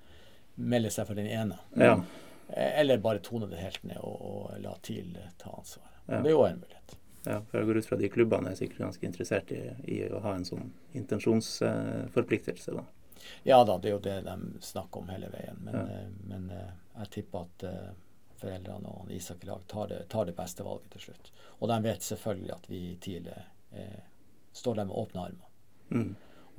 melde seg for den ene. Ja. Eh, eller bare tone det helt ned og, og la TIL ta ansvaret. Ja. Det er jo en mulighet. Ja, for jeg går ut fra de klubbene er sikkert ganske interessert i, i å ha en sånn intensjonsforpliktelse. da. Ja da, det er jo det de snakker om hele veien. Men, ja. Eh, men eh, jeg tipper at foreldrene og Isak i lag tar det, tar det, beste valget til slutt. Og de vet selvfølgelig at vi tidlig eh, står der med åpne armer. Mm.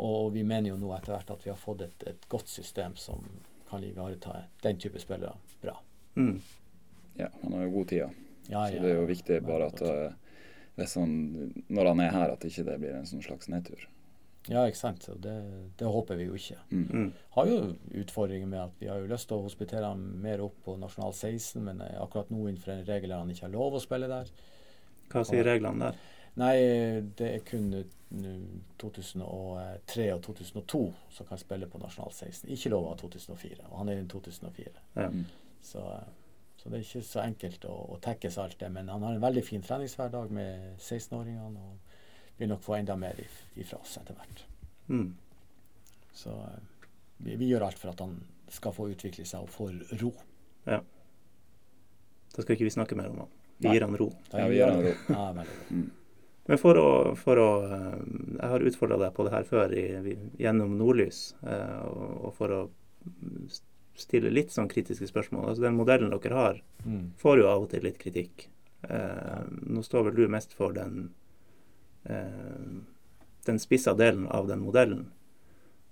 Og vi mener jo nå etter hvert at vi har fått et, et godt system som kan ivareta den type spillere bra. Mm. Ja, han har jo god tid, ja. ja Så det er jo viktig bare at uh, sånn, når han er her, at ikke det blir en sånn slags nedtur. Ja, ikke sant. Det, det, håper vi jo ikke. Mm. mm. Har jo utfordringer med at vi har jo lyst til å hospitere ham mer opp på nasjonal 16, men eh, akkurat nå innenfor en regel han ikke har lov å spille der. Hva sier reglene der? Nei, det er kun 2003 og 2002 som kan spille på nasjonal 16. Ikke lov av 2004, og han er i 2004. Ja. Mm. Så, så, det er ikke så enkelt å, å tekkes alt det. Men han har en veldig fin treningshverdag med 16-åringene. og vil nok få enda mer ifra oss etter hvert. Mm. Så eh, vi, vi, gjør alt for at han skal få utvikle seg og få ro. Ja. Da skal ikke vi snakke mer om han. Vi gir han ro. Ja, vi gir han ro. ja, veldig ro. Mm. Men for å, for å, eh, Jeg har utfordra deg på det her før i, gjennom Nordlys, eh, og, for å stille litt sånn kritiske spørsmål. Altså Den modellen dere har, mm. får jo av og til litt kritikk. Eh, nå står vel du mest for den den spissa delen av den modellen.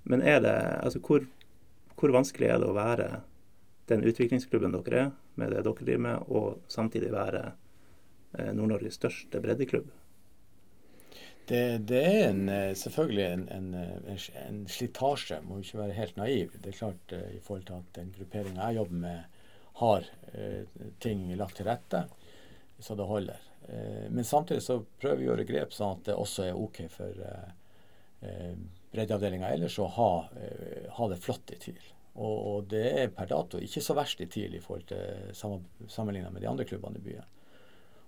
Men er det Altså, hvor, hvor vanskelig er det å være den utviklingsklubben dere er, med det dere driver med, og samtidig være eh, Nord-Norges største breddeklubb? Det, det, er en, eh, selvfølgelig en, en, en, slitasje, må ikke være helt naiv. Det er klart i forhold til at den grupperinga jeg jobber med, har eh, ting lagt til rette så det holder. Eh, men samtidig så prøver vi å gjøre grep sånn at det også er OK for eh, eh, breddeavdelinga ellers å ha, ha, det flott i TIL. Og, og, det er per dato ikke så verst i TIL i forhold til sammenligna med de andre klubbene i byen.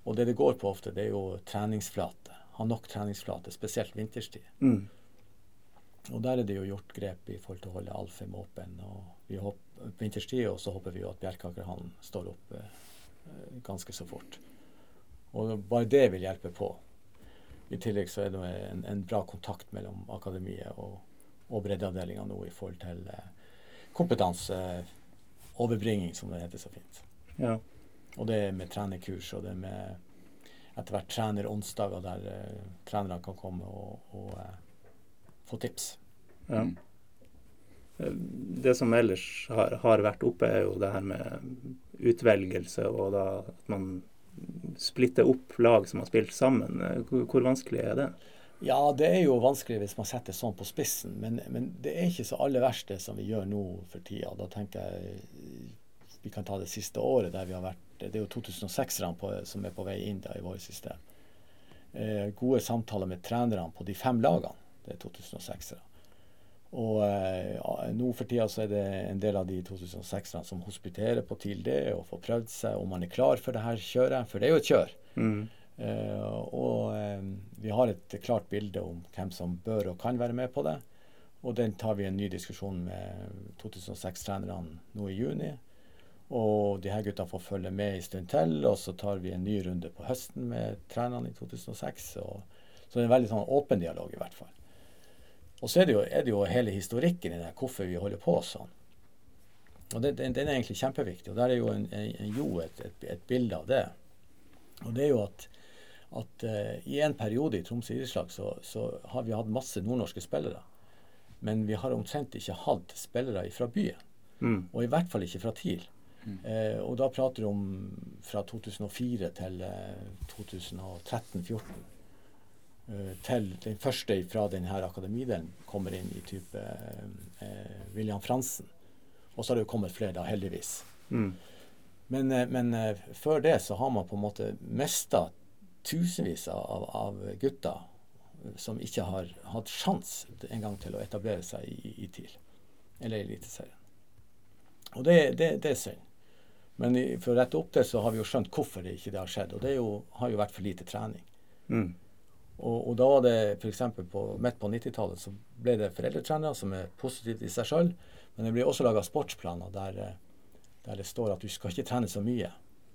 Og det det går på ofte, det er jo treningsflate. Ha nok treningsflate, spesielt vinterstid. Mm. Og der er det jo gjort grep i forhold til å holde Alfheim åpen. og vi hopper, vinterstid og så håper vi jo at Bjerkakerhallen står opp eh, ganske så fort. Og bare det vil hjelpe på. I tillegg så er det en, en bra kontakt mellom akademiet og, og breddeavdelinga nå i forhold til eh, kompetanseoverbringing, som det heter så fint. Ja. Og det er med trenerkurs, og det er med etter hvert treneronsdager der uh, trenerne kan komme og, og uh, få tips. Ja. Det som ellers har, har, vært oppe, er jo det her med utvelgelse, og da at man splitter opp lag som har spilt sammen. Hvor, hvor vanskelig er det? Ja, det er jo vanskelig hvis man setter sånn på spissen, men, men det er ikke så aller verst det som vi gjør nå for tida. Da tenker jeg vi kan ta det siste året der vi har vært Det er jo 2006-erne som er på vei inn da i vårt system. Eh, gode samtaler med trenerne på de fem lagene. Det er 2006-ere. Og eh, nå for tida så er det en del av de 2006-erne som hospiterer på TIL D og får prøvd seg om man er klar for det her kjøret. For det er jo et kjør. Mm. Uh, og uh, vi har et klart bilde om hvem som bør og kan være med på det. Og den tar vi en ny diskusjon med 2006-trenerne nå i juni. Og de her gutta får følge med en stund til, og så tar vi en ny runde på høsten med trenerne i 2006. Og, så det er en veldig sånn åpen dialog, i hvert fall. Og så er det jo, er det jo hele historikken i det, hvorfor vi holder på sånn. Og det, den, den, er egentlig kjempeviktig. Og der er jo en, en, Jo et, et, et bilde av det. Og det er jo at at uh, i en periode i Tromsø idrettslag så, så, har vi hatt masse nordnorske spillere. Men vi har omtrent ikke hatt spillere fra byen. Mm. Og i hvert fall ikke fra TIL. Mm. Uh, og da prater vi om fra 2004 til uh, eh, 2013-2014. Til den første fra denne akademidelen kommer inn i type William Fransen. Og så har det jo kommet flere, da, heldigvis. Mm. Men, men før det så har man på en måte mista tusenvis av, av, gutter som ikke har hatt sjans engang til å etablere seg i, i TIL eller Eliteserien. Og det, det, det, er synd. Men for å rette opp det, så har vi jo skjønt hvorfor det ikke det har skjedd. Og det jo, har jo vært for lite trening. Mm. Og, og, da var det f.eks. midt på 90-tallet så ble det foreldretrenere, som er positivt i seg sjøl. Men det blir også laga sportsplaner der, der, det står at du skal ikke trene så mye.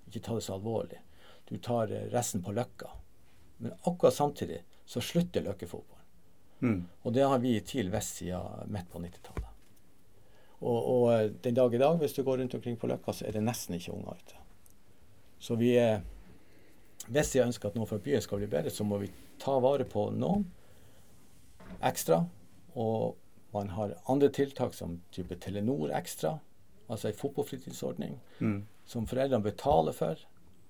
Ikke ta det så alvorlig du tar resten på Løkka. Men akkurat samtidig så slutter Løkkefotballen. Mm. Og det har vi i TIL visst siden midt på 90-tallet. Og, og, den dag i dag, hvis du går rundt omkring på Løkka, så er det nesten ikke unger ute. Så vi er Hvis jeg ønsker at noe for byen skal bli bedre, så må vi ta vare på noen ekstra. Og man har andre tiltak som type Telenor Ekstra, altså ei fotballfritidsordning, mm. som foreldrene betaler for.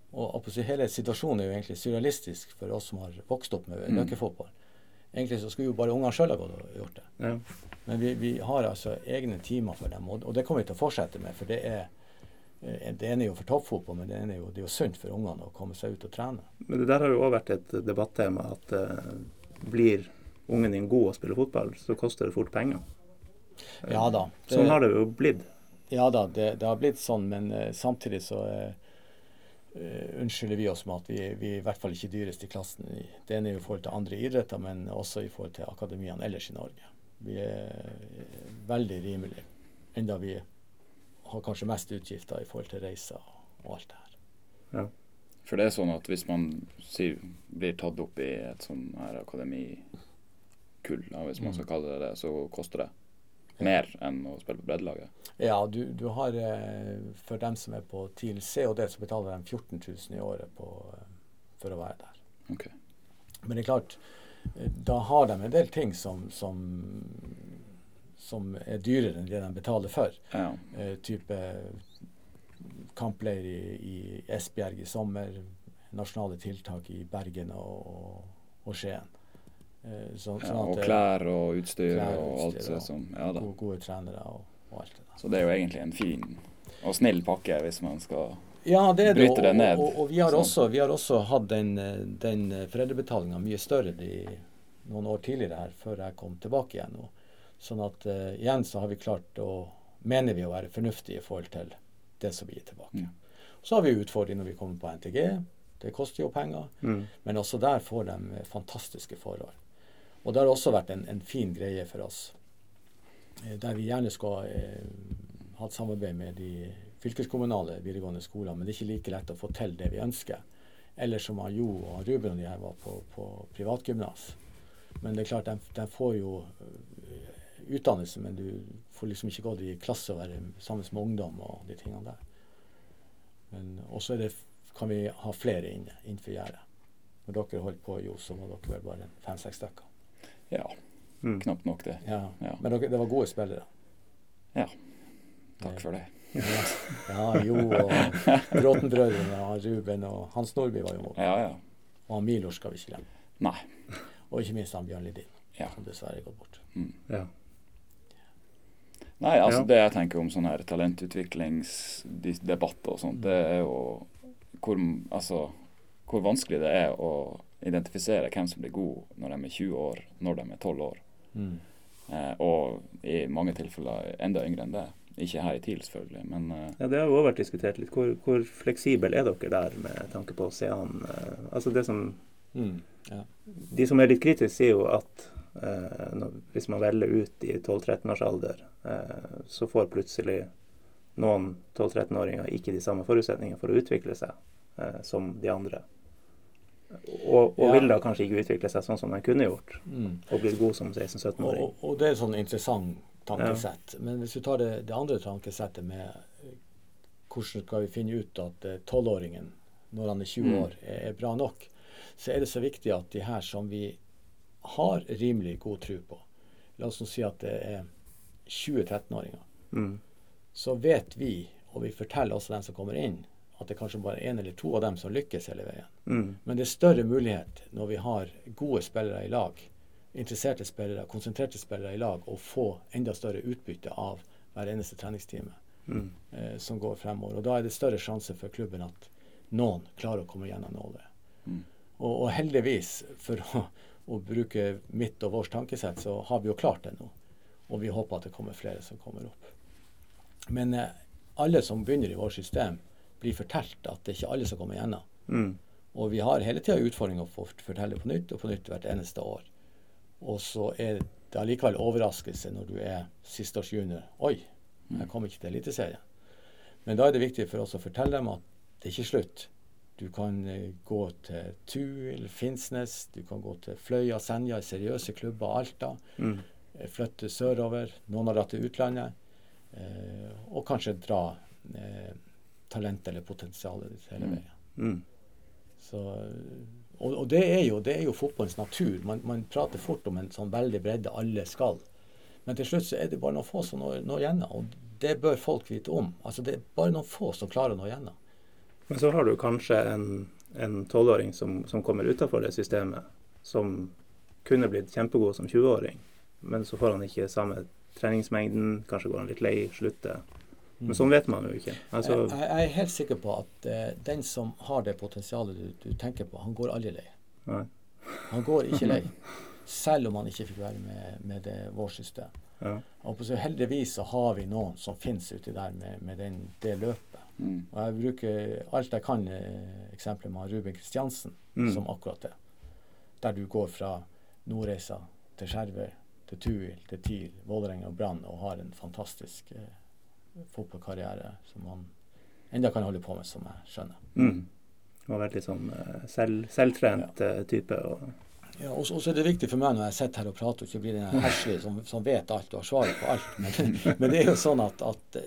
Og hele situasjonen er jo egentlig surrealistisk for oss som har vokst opp med mm. løkkefotball. Egentlig så skulle jo bare ungene sjøl ha gått og gjort det. Ja. Men vi, vi, har altså egne timer for dem, og, og, det kommer vi til å fortsette med. For det er det ene er jo for toppfotball, men det, ene er jo, det er jo sunt for ungene å komme seg ut og trene. Men det der har jo òg vært et debattema at uh, blir ungen din god å spille fotball, så koster det fort penger. Ja da. Det, sånn har det jo blitt. Ja da, det, det har blitt sånn, men uh, samtidig så unnskylder vi oss med at vi, vi er i hvert fall ikke dyrest i klassen. Det ene er jo i forhold til andre idretter, men også i forhold til akademiene ellers i Norge. Vi er veldig rimelige, enda vi har kanskje mest utgifter i forhold til reiser og alt det her. Ja. For det er sånn at hvis man sier, blir tatt opp i et sånn her akademikull, hvis man mm. skal kalle det det, så koster det mer enn å spille på breddelaget? Ja, du, du, har eh, for dem som er på TIL C og D, så betaler de 14 000 i året på, eh, for å være der. Okay. Men det er klart, eh, da har de en del ting som, som, som er dyrere enn det de betaler for. Ja. Eh, type kampleir i, i, Esbjerg i sommer, nasjonale tiltak i Bergen og, og Skien. Eh, så, ja, og at, klær og utstyr klær og, og alt det som ja. Gode, gode trenere og, og, alt det der. Så det er jo egentlig en fin og snill pakke hvis man skal ja, det er det ned. Og, og vi, har sånn. også, vi, har også, hatt den, den foreldrebetalinga mye større de, noen år tidligere her, før jeg kom tilbake igjen. Og, sånn at uh, igjen så har vi klart å Mener vi å være fornuftige i forhold til det som vi gir tilbake. Mm. Så har vi utfordringer når vi kommer på NTG. Det koster jo penger. Mm. Men også der får de fantastiske forhold. Og det har også vært en, en fin greie for oss, eh, der vi gjerne skal eh, et samarbeid med de fylkeskommunale videregående skolene, men det er ikke like lett å få til det vi ønsker. Eller som Jo og Ruben og de her var på, på privatgymnas. Men det er klart, de, de, får jo eh, utdannelse, men du får liksom ikke gått i klasse og være sammen med ungdom og de tingene der. Men også kan vi ha flere inne innenfor gjerdet. Når dere holder på, Jo, så må dere vel bare fem-seks stykker. Ja. Mm. Knapt nok det. Ja. ja. Men dere, det var gode spillere. Ja. Takk for det. Ja, ja Jo og Bråten-brødrene og Ruben og Hans Nordby var jo mål. Ja, ja. Og Milo Milor skal vi ikke glemme. Nei. Og ikke minst han Bjørn Lidin, Ja. som dessverre er gått bort. Ja. Nei, altså Ja. det jeg tenker om sånne her talentutviklingsdebatter og sånt, det er jo hvor, altså, hvor vanskelig det er å identifisere hvem som blir god når de er 20 år, når de er 12 år. Mm. Eh, og i mange tilfeller enda yngre enn det. Ikke her i TIL, selvfølgelig, men eh, Ja, Det har jo også vært diskutert litt. Hvor, hvor fleksibel er dere der med tanke på å se an eh, Altså det som Mm. Ja. De som er litt kritiske, sier jo at hvis man velger ut i 12-13 års alder, eh, så får plutselig noen 12-13-åringer ikke de samme forutsetningene for å utvikle seg eh, som de andre. Og, og Ja. vil da kanskje ikke utvikle seg sånn som de kunne gjort, Mm. og blitt god som 16-17-åring. og, og det er et sånn interessant tankesett. Men hvis du tar det, det andre tankesettet med eh, hvordan skal vi finne ut at eh, tolvåringen, når han er 20 Mm. år, er, er bra nok, så er det så viktig at de her som vi har rimelig god tro på, la oss nå si at det er 20-13-åringer, Mm. så vet vi, og vi forteller også dem som kommer inn, at det kanskje bare er en eller to av dem som lykkes hele veien. Mm. Men det er større mulighet når vi har gode spillere i lag, interesserte spillere, konsentrerte spillere i lag, å få enda større utbytte av hver eneste treningstime Mm. eh, som går fremover. Og da er det større sjanse for klubben at noen klarer å komme gjennom nåløyet. Mm. Og, og heldigvis, for å, å bruke mitt og vårt tankesett, så har vi jo klart det nå. Og vi håper at det kommer flere som kommer opp. Men eh, alle som begynner i vårt system, blir fortalt at det er ikke alle som kommer gjennom. Mm. Og vi har hele tida utfordringer å fortelle på nytt og på nytt hvert eneste år. Og så er det allikevel overraskelse når du er sisteårsjunior. Oi, jeg kom ikke til Eliteserien. Men da er det viktig for oss å fortelle dem at det er ikke slutt. Du kan eh, gå til Tuil, Finnsnes, du kan gå til Fløya, Senja, seriøse klubber, Alta. Mm. eh, Flytte sørover. Noen har dratt til utlandet. Eh, og kanskje dra eh, talentet eller potensialet ditt hele Mm. veien. Mm. Så, og og det, er jo, det er jo fotballens natur. Man, man prater fort om en sånn veldig bredde alle skal. Men til slutt så er det bare noen få som når, når gjennom. Og det bør folk vite om. Altså Det er bare noen få som klarer å nå gjennom. Men så har du kanskje en en tolvåring som, som kommer utafor det systemet, som kunne blitt kjempegod som 20-åring, men så får han ikke samme treningsmengden, kanskje går han litt lei, slutter. Men sånn vet man jo ikke. Altså, jeg, jeg er helt sikker på at uh, den som har det potensialet du, du tenker på, han går aldri lei. nei. Han går ikke lei. Selv om han ikke fikk være med, med det, vårt system. Ja. Og på så heldigvis så har vi noen som finnes uti der med, med den, det løpet. Mm. Og jeg bruker alt jeg kan, eh, eksempler med Ruben Kristiansen, Mm. som akkurat det. Der du går fra Nordreisa til Skjervøy, til Tuil, til TIL, Vålerenga og Brann og har en fantastisk eh, fotballkarriere som man enda kan holde på med, som jeg skjønner. Mm. Han vært litt sånn eh, selv, selvtrent eh, type. Og, Ja, og så er det viktig for meg når jeg sitter her og prater, og ikke blir den heslige som, som vet alt og har svaret på alt. Men, men det er jo sånn at, at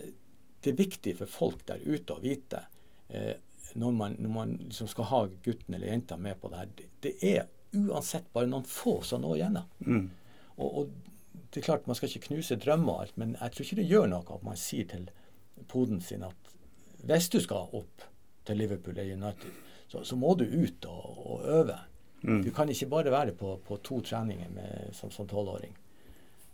det er viktig for folk der ute å vite eh, når man, når man liksom skal ha gutten eller jenta med på det her. Det, det er uansett bare noen få som når gjennom. mm. Og, og det er klart Man skal ikke knuse drømmer og alt, men jeg tror ikke det gjør noe at man sier til poden sin at hvis du skal opp til Liverpool eller United, så, så må du ut og, og øve. Mm. Du kan ikke bare være på, på to treninger med, som som tolvåring.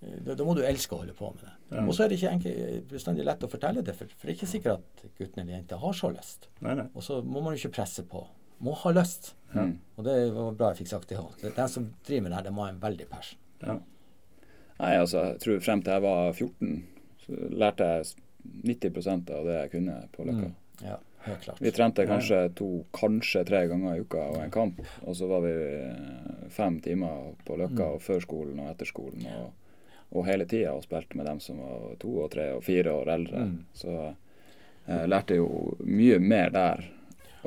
Eh, Da, da må du elske å holde på med det. Ja. Og så er det ikke enkel, bestandig lett å fortelle det, for, for det er ikke sikkert at gutten eller jenta har så lyst. Nei, nei. Og så må man jo ikke presse på. Må ha lyst. Mm. Og det var bra jeg fikk sagt det òg. Den som driver med det her, det må ha en veldig passion. Ja. Nei, altså, jeg tror frem til jeg var 14, så lærte jeg 90% av det jeg kunne på Løkka. Mm. Ja, helt klart. Vi trente kanskje to, kanskje tre ganger i uka og en kamp. Og så var vi eh, fem timer på Løkka Mm. og før skolen og etter skolen. Og, og hele tida og spilte med dem som var to og tre og fire år eldre. Mm. Så jeg lærte jo mye mer der.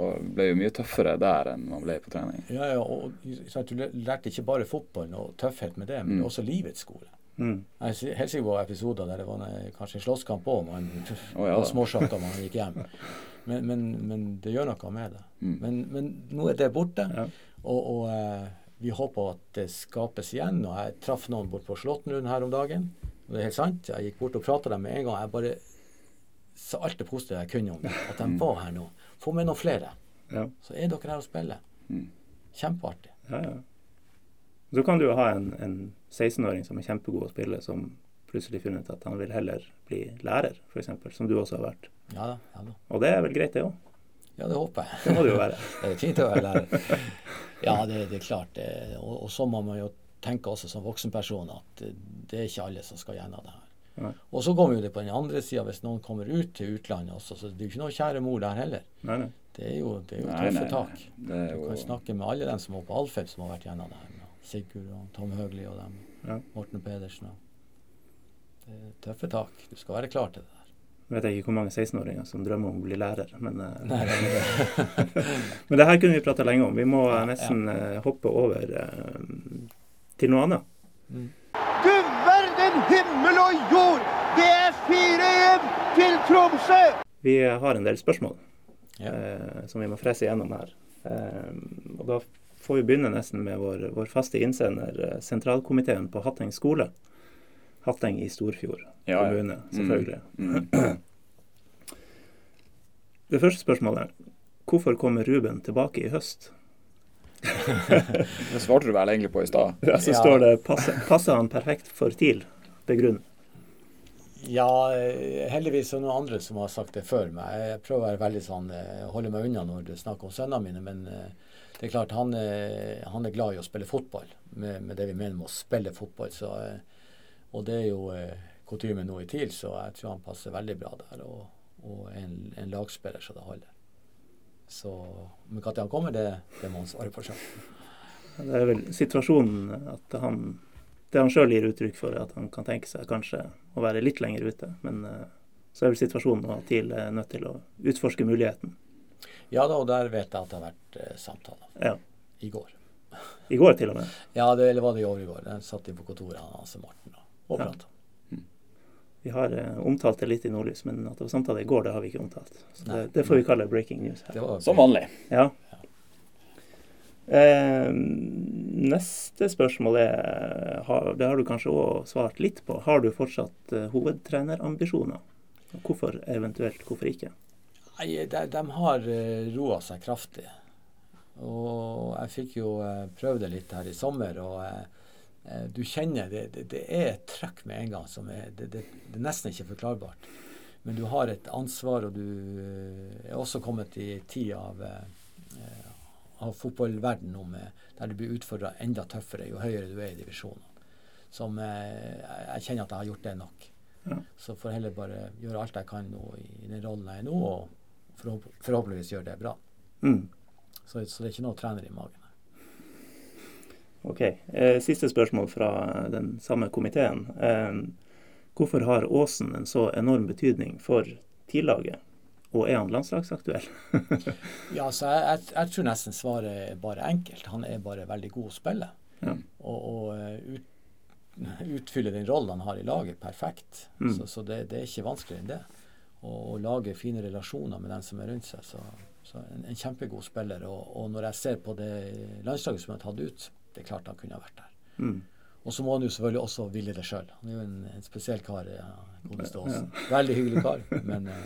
Og ble jo mye tøffere der enn man ble på trening. Ja, ja, og sant, Du lærte ikke bare fotballen og tøffhet med det, men Mm. også livets skole. Mm. Jeg er helt sikker på episoder der det var kanskje en slåsskamp òg. Man oh, ja småsjakk da man gikk hjem. Men, men, men det gjør noe med det. Mm. Men, men nå er det borte, Ja. og, og eh, vi håper at det skapes igjen. Og jeg traff noen bort på Slåttenrund her om dagen. Og det er helt sant. Jeg gikk bort og prata dem med en gang. Jeg bare sa alt det positive jeg kunne om dem. At de var her nå. Få med noen flere. Ja. Så er dere her og spiller. Mm. Kjempeartig. Ja, ja. Så kan du jo ha en, en 16-åring som er kjempegod å spille, som plutselig funnet at han vil heller bli lærer, f.eks., som du også har vært. Ja. Ja. Og det er vel greit, det òg? Ja det håper jeg. Det må det jo være. Det er fint å være lærer. Ja, det, det er klart. Og, og så må man jo tenke også som voksenperson at det, er ikke alle som skal gjennom det her. Nei. Og så kommer jo det på den andre sida, hvis noen kommer ut til utlandet også, så det er jo ikke noe kjære mor der heller. Nei, nei. Det er jo, det er jo tøffe tak. Det er Du jo kan snakke med alle dem som var på Alfheim som har vært gjennom det her. Sigurd og Tom Høgli og dem. Ja. Morten Pedersen. Og. Det er tøffe tak. Du skal være klar til det Nå vet ikke hvor mange 16-åringer som drømmer om å bli lærer, men, eh, Nei, det det. men det her kunne vi prata lenge om. Vi må eh, Ja, nesten eh, hoppe over eh, til noe annet. Du verden himmel og jord! Det er 4-1 til Tromsø! Vi har en del spørsmål Ja. eh, som vi må frese gjennom her. Eh, og da får vi begynne nesten med vår, vår faste innsender, sentralkomiteen på Hatteng skole. Hatteng i Storfjord Ja, ja. kommune, selvfølgelig. Mm. Det første spørsmålet er hvorfor kommer Ruben tilbake i høst? Det svarte du vel egentlig på i stad. Ja, så Ja. står det passer, passer han perfekt for TIL? Begrunn. Ja, eh, heldigvis er det noen andre som har sagt det før meg. Jeg prøver å være veldig sånn, eh, holde meg unna når det er snakk om sønnene mine, men eh, det er klart han, er- han er glad i å spille fotball, med, med det vi mener med å spille fotball. Så, eh, og det er jo eh, kutyme nå i TIL, så jeg tror han passer veldig bra der. Og, og en, en lagspiller så det holder. Så men når han kommer, det, det må han svare på sjøl. Det er vel situasjonen at han Det han sjøl gir uttrykk for, at han kan tenke seg kanskje å være litt lenger ute. Men eh, så er vel situasjonen at TIL er nødt til å utforske muligheten. Ja da, og der vet jeg at det har vært eh, samtaler. Ja. I går. I går til og med. Ja, det, eller var det i overgår? Den satt de på kontoret, han Hans Morten, og Ja. Vi har eh, omtalt det litt i Nordlys, men at det var samtale i går, det har vi ikke omtalt. Så det, det får vi kalle breaking news her. Som vanlig. Ja. Eh, neste spørsmål er, har, det har du kanskje òg svart litt på. Har du fortsatt eh, hovedtrenerambisjoner? Hvorfor eventuelt, hvorfor ikke? Nei, de, de har uh, roa seg kraftig. Og jeg fikk jo uh, prøvd det litt her i sommer, og eh, eh, du kjenner det, det, det er et trøkk med en gang som er det, det, er nesten ikke forklarbart. Men du har et ansvar, og du eh, er også kommet i tid av, eh, av fotballverden nå med- der du blir utfordra enda tøffere jo høyere du er i divisjonene. Som eh, jeg, jeg kjenner at jeg har gjort det nok. Ja. Så får jeg heller bare gjøre alt jeg kan nå i den rollen jeg er nå, og forhåp forhåpentligvis gjøre det bra. Mm. Så, så det er ikke noe trener i magen. Ok. Eh, siste spørsmål fra den samme komiteen. Eh, hvorfor har Aasen en så enorm betydning for TIL-laget? Og er han landslagsaktuell? Ja, så jeg, jeg, jeg tror nesten svaret er bare enkelt. Han er bare veldig god å spille. Ja. Og, og eh, ut, utfyller den rollen han har i laget perfekt. Mm. Så, så det, det er ikke vanskeligere enn det. Og, og lage fine relasjoner med den som er rundt seg. Så, så en, en kjempegod spiller. Og, og når jeg ser på det landslaget som er tatt ut, det er klart han kunne ha vært der. Mm. Og så må han jo selvfølgelig også ville det sjøl. Han er jo en, en spesiell kar. Ja, godeste Ja. Veldig hyggelig kar, men eh,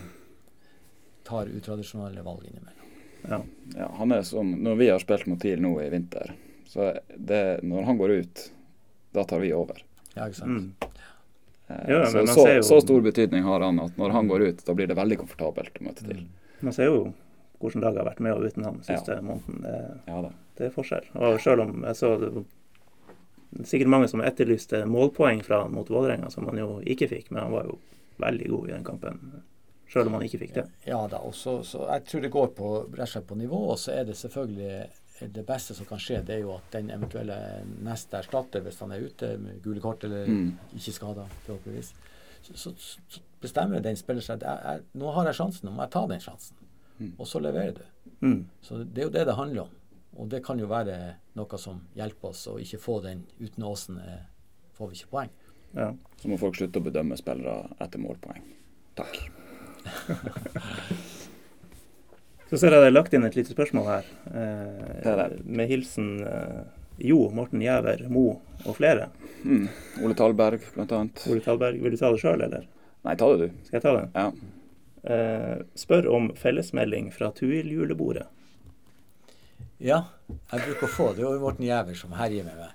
tar utradisjonelle valg innimellom. Ja. Ja, han er sånn, Når vi har spilt mot TIL nå i vinter, så det, når han går ut, da tar vi over. Ja, ikke sant? Mm. Eh, Ja, så, så, jo- så stor betydning har han at når han går ut, da blir det veldig komfortabelt å møte TIL. Mm. Man ser jo hvordan laget har vært med og uten han siste måneden. Det, Ja da. det er forskjell. Og selv om jeg så det sikkert mange som etterlyste målpoeng fra han mot Vålerenga, som han jo ikke fikk, men han var jo veldig god i den kampen. Selv om han ikke fikk det. Ja da, og så, så jeg tror det går på, rett og slett på nivå, og så er det selvfølgelig det beste som kan skje, det er jo at den eventuelle neste erstatter, hvis han er ute med gule kort eller Mm. ikke skada, forhåpentligvis, så, så, så bestemmer den spiller seg jeg, jeg, nå har jeg sjansen, nå må jeg ta den sjansen. Mm. Og så leverer du. Mm. Så det er jo det det handler om. Og det kan jo være noe som hjelper oss å ikke få den uten Åsen. eh, Får vi ikke poeng. Ja. Så må folk slutte å bedømme spillere etter målpoeng. Takk. Så ser jeg det er lagt inn et lite spørsmål her. Eh, Det er det. Med hilsen eh, Jo, Morten Gjæver, Mo og flere. Mm. Ole Talberg, blant annet. Ole Talberg, vil du ta det sjøl, eller? Nei, ta det, du. Skal jeg ta det? Ja. Eh, spør om fellesmelding fra Tuil-julebordet. Ja, jeg bruker å få det. Det er Morten Giæver som herjer med meg.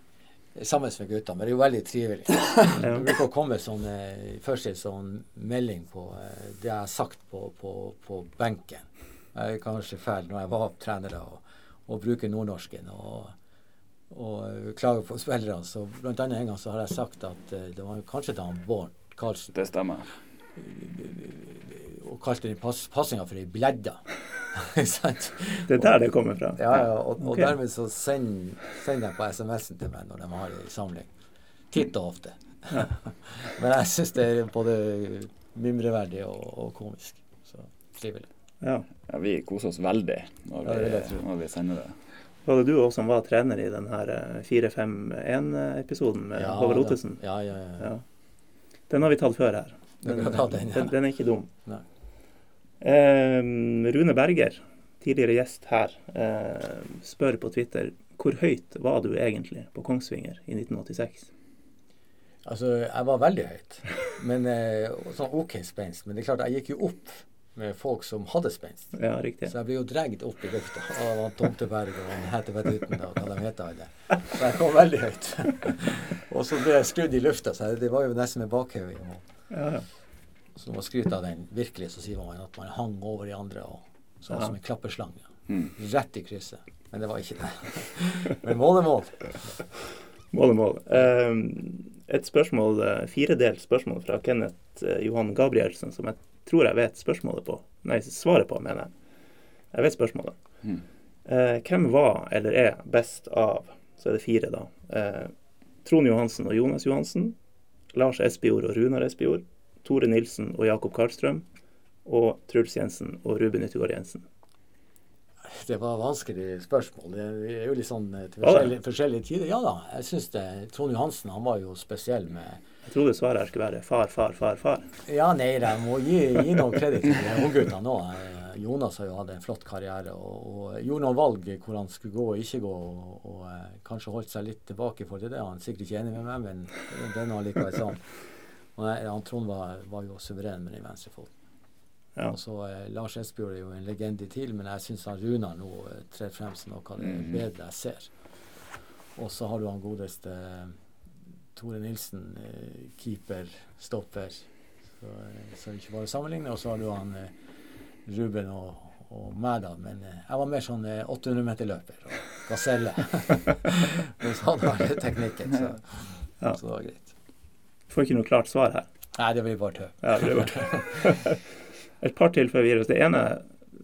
Sammen med gutta. Men det er jo veldig trivelig. Det bruker å komme sånn, eh, først en sånn melding på eh, det jeg har sagt på, på, på benken. Jeg er kanskje fæl når jeg var trener og, og bruker nordnorsken og, og klager på spillerne. Så blant annet en gang så har jeg sagt at eh, det var kanskje da han Bård Karlsen Det stemmer. Og kalte den pass, passinga for ei bledda. Det er der det kommer fra. Ja, ja, og, og dermed så sender send de på SMS-en til meg når de har ei samling. Titt og ofte. Men jeg syns det er både mimreverdig og, og komisk. Så trivelig. Ja. Ja, vi koser oss veldig når Ja, det vi, når vi sender det. Var det du også som var trener i den her eh, 4-5-1-episoden med Håvard. Ottesen? Ja, ja, ja. Ja. Den har vi tatt før her. Den, den, den er ikke dum. Nei. Eh, Rune Berger, tidligere gjest her, eh, spør på Twitter hvor høyt var du egentlig på Kongsvinger i 1986? Altså, jeg var veldig høyt. Men eh, sånn OK spenst. Men det er klart, jeg gikk jo opp med folk som hadde spenst. Ja, riktig. Så jeg ble jo dratt opp i lufta av han Tomteberg og han Hetevettuten og hva de heter alle. Så jeg kom veldig høyt. og så ble jeg skrudd i lufta, så det var jo nesten med bakhauget. Ja, ja. Så når man skryter av den virkelig, så sier man at man hang over de andre og så Ja. som en klapperslange. Mm. Rett i krysset. Men det var ikke det. Men mål er mål. Mål er mål. Eh, et spørsmål, eh, firedelt spørsmål fra Kenneth eh, Johan Gabrielsen, som jeg tror jeg vet spørsmålet på. Nei, svaret på, mener jeg. Jeg vet spørsmålet. Mm. Eh, hvem var eller er best av Så er det fire, da. Trond Johansen og Jonas Johansen. Lars Espejord og Runar Espejord. Tore Nilsen og Jakob Karlstrøm. Og Truls Jensen og Ruben Yttergård Jensen. Det var vanskelig spørsmål. Det er jo litt sånn eh, til forskjellige, forskjellige tider. Ja da, jeg syns det. Trond Johansen han var jo spesiell med Jeg trodde svaret her skulle være far, far, far, far. Ja, nei, jeg må gi, gi noen kreditt til ungguttene. Eh, Jonas har jo hatt en flott karriere og, og gjorde noen valg hvor han skulle gå og ikke gå, og, og eh, kanskje holdt seg litt tilbake til det. Han er sikkert ikke enig med meg, men det er nå likevel sånn. Og han Trond var, var jo suveren med den venstrefoten. Ja. Og så eh, Lars Espejord er jo en legende til, men jeg syns Runar nå eh, trer frem som noe av det Mhm. bedre jeg ser. Og så har du han godeste eh, Tore Nilsen, eh, keeper, stopper. Så, eh, så ikke bare sammenligne. Og så har du han eh, Ruben og, og meg, da. Men eh, jeg var mer sånn eh, 800-meterløper og gaselle. Mens han har teknikken, så, Ja. så det var greit. Får ikke noe klart svar her. Nei, det blir bare tøv. Ja, det blir bare Et par til før oss. Det ene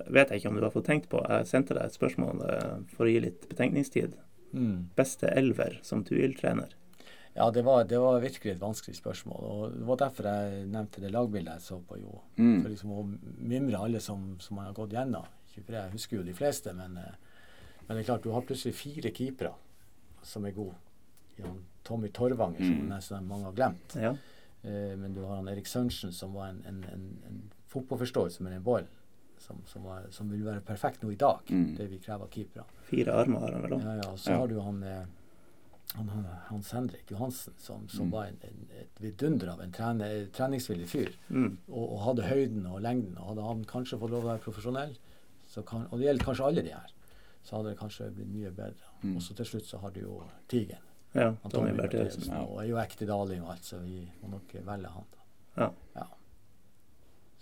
vet jeg ikke om du har fått tenkt på. Jeg sendte deg et spørsmål eh, for å gi litt betenkningstid. Mm. Beste elver som Tuil-trener? Ja, det var, det var virkelig et vanskelig spørsmål. og Det var derfor jeg nevnte det lagbildet jeg så på. jo. Mm. For liksom Å mimre alle som, som man har gått gjennom. Jeg husker jo de fleste, men, eh, men det er klart, du har plutselig fire keepere som er gode. Jan Tommy Torvanger, som Mm. nesten mange har glemt. Ja. Eh, men du har han Erik Sørensen, som var en, en, en, en fotballforståelse med en ball. Som, som, var, som vil være perfekt nå i dag, Mm. det vi krever av keepere. Fire armer har han vel òg. Ja, ja. Så Ja. har du han, eh, han, han Hans Henrik Johansen, som, som Mm. var en, en, et vidunder av en trene, treningsvillig fyr. Mm. Og, og hadde høyden og lengden. Og hadde han kanskje fått lov å være profesjonell, så kan, og det gjelder kanskje alle de her, så hadde det kanskje blitt mye bedre. Mm. Og så til slutt så har du jo Tigen. Ja, Han Tommy Bertheussen. Ja. Og er jo ekte daling altså. så vi må nok velge han. da. Ja. ja.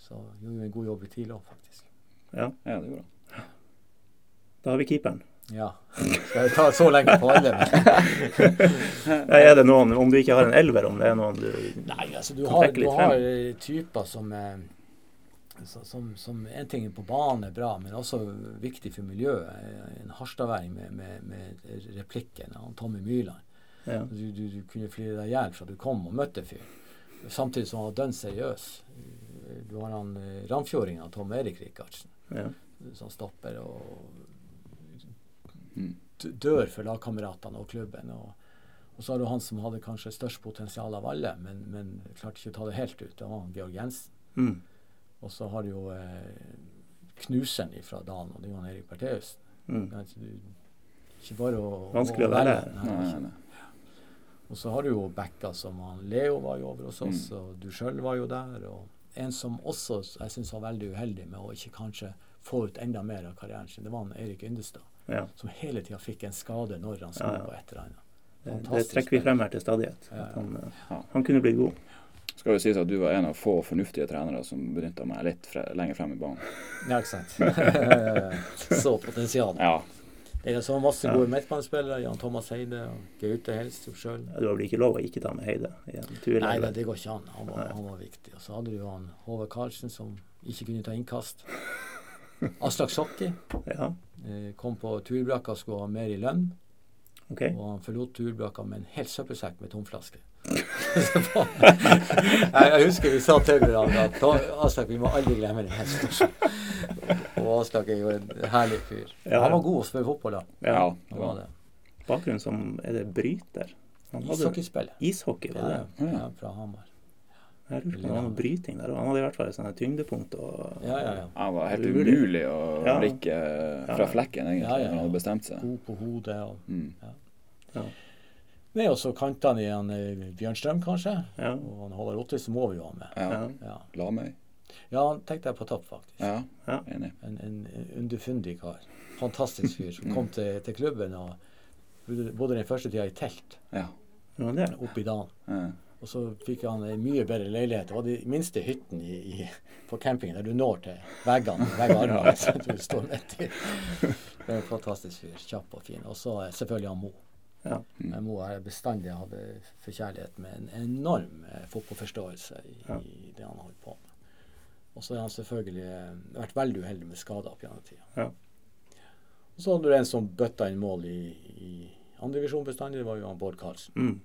Så gjorde jo en god jobb i TIL òg, faktisk. ja. Ja, det gjorde bra. Da har vi keeperen. Ja. Skal jeg ta så lenge på alle? Ja, er det noen, om du ikke har en elver, om det er noen du Nei, altså du Kan har, trekke du litt har typer som som, som En ting på banen er bra, men også viktig for miljøet. En harstadværing med, med, med replikken av Tommy Myrland. Ja. Du, du, du kunne flire deg i hjel fra du kom og møtte fyren. Samtidig som han var dønn seriøs. Du har han eh, ramfjordingen Tom Erik Rikardsen, ja. som stopper og Mm. dør for lagkameratene og klubben. Og, og så har du han som hadde kanskje størst potensial av alle, men, men klarte ikke å ta det helt ut. Det var han Georg Jensen. Mm. Og så har du jo eh, knuseren fra Dalen, og det er jo han Erik Bertheussen. Mm. Ikke bare å Vanskelig å være. Nei, nei, nei. Og så har du jo backa som han Leo var jo over hos oss, Mm. og du sjøl var jo der. Og en som også jeg syns var veldig uheldig med å ikke kanskje få ut enda mer av karrieren sin, det var han Eirik Yndestad. Ja. Som hele tida fikk en skade når han skulle Ja, ja. på et eller annet. Det, det trekker vi frem her til stadighet. Ja, ja. At han, eh, Ja. han kunne blitt god. Skal jo sies at du var en av få fornuftige trenere som benytta meg litt fre lenger frem i banen. Ja, ikke sant. så potensial. Ja. Det er så masse Ja. gode midtbanespillere. Jan Thomas Heide og Gaute Helstrup sjøl. Ja, Du har vel ikke lov å ikke ta med Heide i en tur? Nei, det, det går ikke an. Han var, han var viktig. Og så hadde du han Håvard Karlsen som ikke kunne ta innkast. Aslak Sokki Ja, eh, kom på turbrakka og skulle ha mer i lønn. Okay. Og han forlot turbrakka med en hel søppelsekk med tomflasker. Jeg, husker vi sa til hverandre at Aslak, vi må aldri glemme den situasjonen. Og Aslak er jo en herlig fyr. Ja. Han var god å spille fotball da. ja. Ja. det var det. Bakgrunnen som Er det bryter? Han Ishockeyspill. Ishockey, var det? ja, fra Hamar. Jeg lurer på om det var noe bryting der. Han hadde i hvert fall sånne tyngdepunkt. Og, Ja, ja, ja. Han var helt Umulig. å Ja. blikke eh, fra Ja. flekken, egentlig, Ja, ja, når han hadde bestemt seg. God på hodet. og Mm. Nei, og så kantene i han eh, Bjørn kanskje. Ja. Og han Håvard Ottesen må vi jo ha med. Ja. Ja. Ja, Lamøy. Ja han tenkte jeg på topp, faktisk. Ja, Ja. enig. En, en underfundig kar. Fantastisk fyr. Som kom til, til klubben og bodde den første tida i telt Ja. Det oppe i dalen. Ja. Og så fikk han en mye bedre leilighet. Det var de minste hyttene i, i, på campingen der du når til veggene. Veggene som du står midt i. Det er en fantastisk fyr. Kjapp og fin. Og så selvfølgelig han Mo. Ja. Men Mo har bestandig hatt forkjærlighet med en enorm eh, fotballforståelse i, Ja. i det han holder på med. Og så har han selvfølgelig eh, vært veldig uheldig med skader opp gjennom tida. Ja. Og så hadde du en som bøtta inn mål i, i andredivisjon bestandig, det var jo han Bård Karlsen. Mm.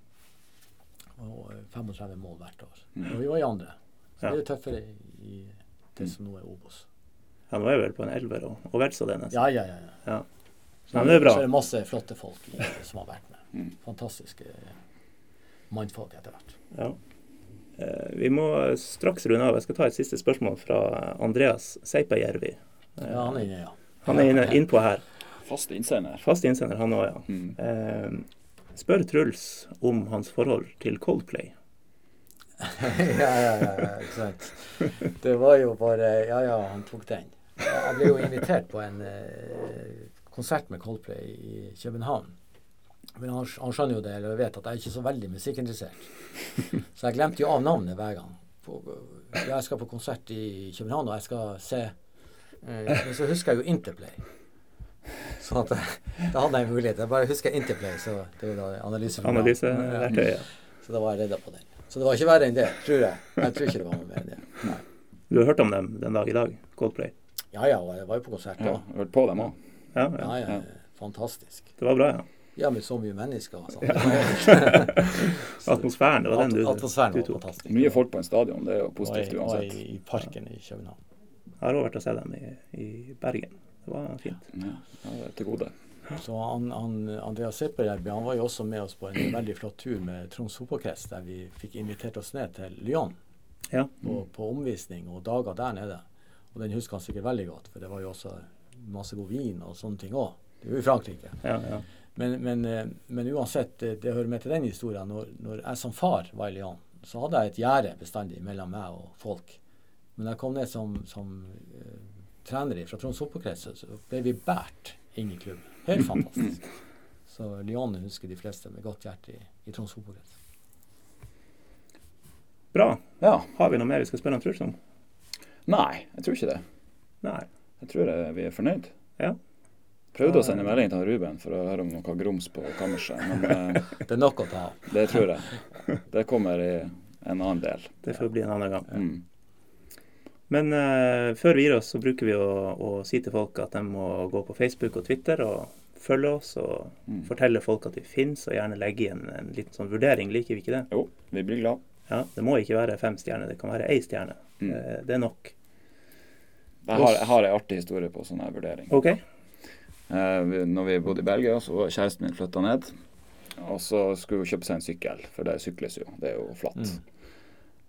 Og eh, 35 mål hvert år. Mm. Og vi var i andre. Så Ja. det er tøffere i det som nå er Obos. Han var jo vel på en elver og, og vel så det, nesten. Ja, ja, ja. ja. Ja, men det er bra. Så er det masse flotte folk i, som har vært med. Mm. Fantastiske mannfolk etter hvert. Ja. Eh, Vi må straks runde av. Jeg skal ta et siste spørsmål fra Andreas Seipajärvi. Ja, han er inne, ja. Han er inne, innpå her. Fast innsender. Fast innsender, han òg, ja. Mm. Eh, spør Truls om hans forhold til Coldplay. ja, ja, ja, ja, ikke sant. Det var jo bare Ja, ja, han tok den. Jeg ble jo invitert på en eh, konsert med Coldplay i København. Men han, han skjønner jo det, eller vet at jeg er ikke så veldig musikkinteressert. Så jeg glemte jo av navnet hver gang. På, jeg skal på konsert i København, og jeg skal se eh, Men så husker jeg jo Interplay. Så at, da hadde jeg en mulighet. Jeg bare husker Interplay, så det var jo da analyseprogram. Ja. Så da var jeg redda på den. Så det var ikke verre enn det, tror jeg. Jeg tror ikke det var noe mer enn det. Nei. Du har hørt om dem den dag i dag? Coldplay? Ja ja, og jeg var jo på konsert Ja, hørt på dem òg. Ja, Ja, ja. ja, fantastisk. Det var bra, ja. Ja, med så mye mennesker. sånn. Atmosfæren, det var den du, Atmosfæren du var tok. fantastisk. Mye folk på en stadion, det er jo positivt uansett. og i, i parken i København. Jeg har også vært og sett dem i, i Bergen. Det var fint. Ja, ja, det er til gode. Så han, han, Andreas Sipperjärvi han var jo også med oss på en veldig flott tur med Troms fotballkrets, der vi fikk invitert oss ned til Lyon Ja. på, på omvisning og dager der nede. Og den husker han sikkert veldig godt, for det var jo også masse god vin og sånne ting òg. Det er jo i Frankrike. Ja, ja. Men, men, eh, men uansett, det, det hører med til den historien. Når, når jeg som far var i Lyon, så hadde jeg et gjerde bestandig mellom meg og folk. Men da jeg kom ned som, som uh, trener fra Troms fotballkrets, så- ble vi båret inn i klubben. Helt fantastisk. Så Lyon husker de fleste med godt hjerte i, i Troms fotballkrets. Bra. Ja. Har vi noe mer vi skal spørre om Truls om? Nei, jeg tror ikke det. Nei. Jeg tror vi er fornøyd. Ja. Prøvde å sende melding til Ruben for å høre om noe grums på kammerset, men eh, Det er nok å ta av. det tror jeg. Det kommer i en annen del. Det får bli en annen gang. Mm. Men eh, før vi gir oss, så bruker vi å, å si til folk at de må gå på Facebook og Twitter og følge oss og Mm. fortelle folk at vi finnes, og gjerne legge igjen en liten sånn vurdering. Liker vi ikke det? Jo, vi blir glad. Ja, Det må ikke være fem stjerner, det kan være ei stjerne. Mm. Det, Det er nok. Jeg har, jeg har en artig historie på sånn her vurdering. OK? Eh, når vi bodde i Belgia, så var kjæresten min flytta ned. Og så skulle hun kjøpe seg en sykkel, for det sykles jo. Det er jo flatt. Mm.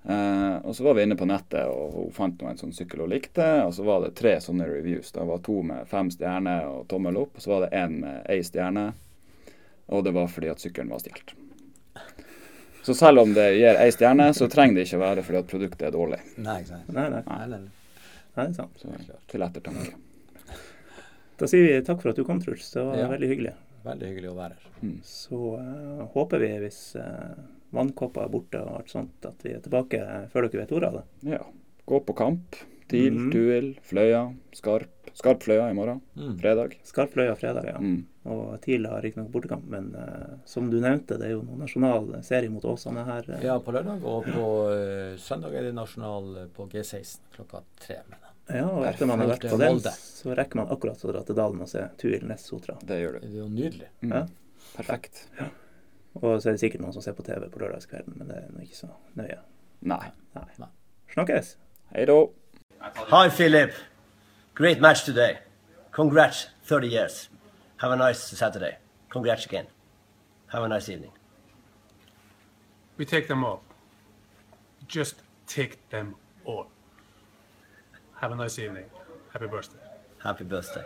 Eh, og så var vi inne på nettet, og hun fant en sånn sykkel hun likte. Og så var det tre sånne reviews. Det var to med fem stjerner og tommel opp, og så var det én med ei stjerne. Og det var fordi at sykkelen var stjålet. Så selv om det gir ei stjerne, så trenger det ikke være fordi at produktet er dårlig. Nei, ikke sant. Nei, nei, Nei, nei. nei, sant. Så til ettertanke. Da sier vi takk for at du kom, Truls. Det var Ja. veldig hyggelig. Veldig hyggelig å være her. Så uh, håper vi, hvis uh, vannkopper er borte og alt sånt, at vi er tilbake før dere vet ordet av det. Ja. Gå på kamp. TIL, mm. Tuil, Fløya, Skarp. Skarp Fløya i morgen. Mm. Fredag. Skarpløya fredag, ja. Mm. Og TIL har riktignok bortekamp, men uh, som du nevnte, det er jo noen nasjonal serie mot Åsane her. eh. Ja, på lørdag, og på eh, søndag er det nasjonal eh, på G16 klokka tre. mener jeg. Ja, og etter man har vært på den, så rekker man akkurat å dra til Dalen og se Tuil Ness Sotra. Det gjør du. Det er jo nydelig. Mm. Ja. Perfekt. Og så er det sikkert noen som ser på TV på lørdagskvelden, men det er nå ikke så nøye. Nei. Nei. Snakkes! Hei da. Hi, Philip. Great match today. Congrats, 30 years. Have a nice Saturday. Congrats again. Have a nice evening. We take them all. Just take them all. Have a nice evening. Happy birthday. Happy birthday.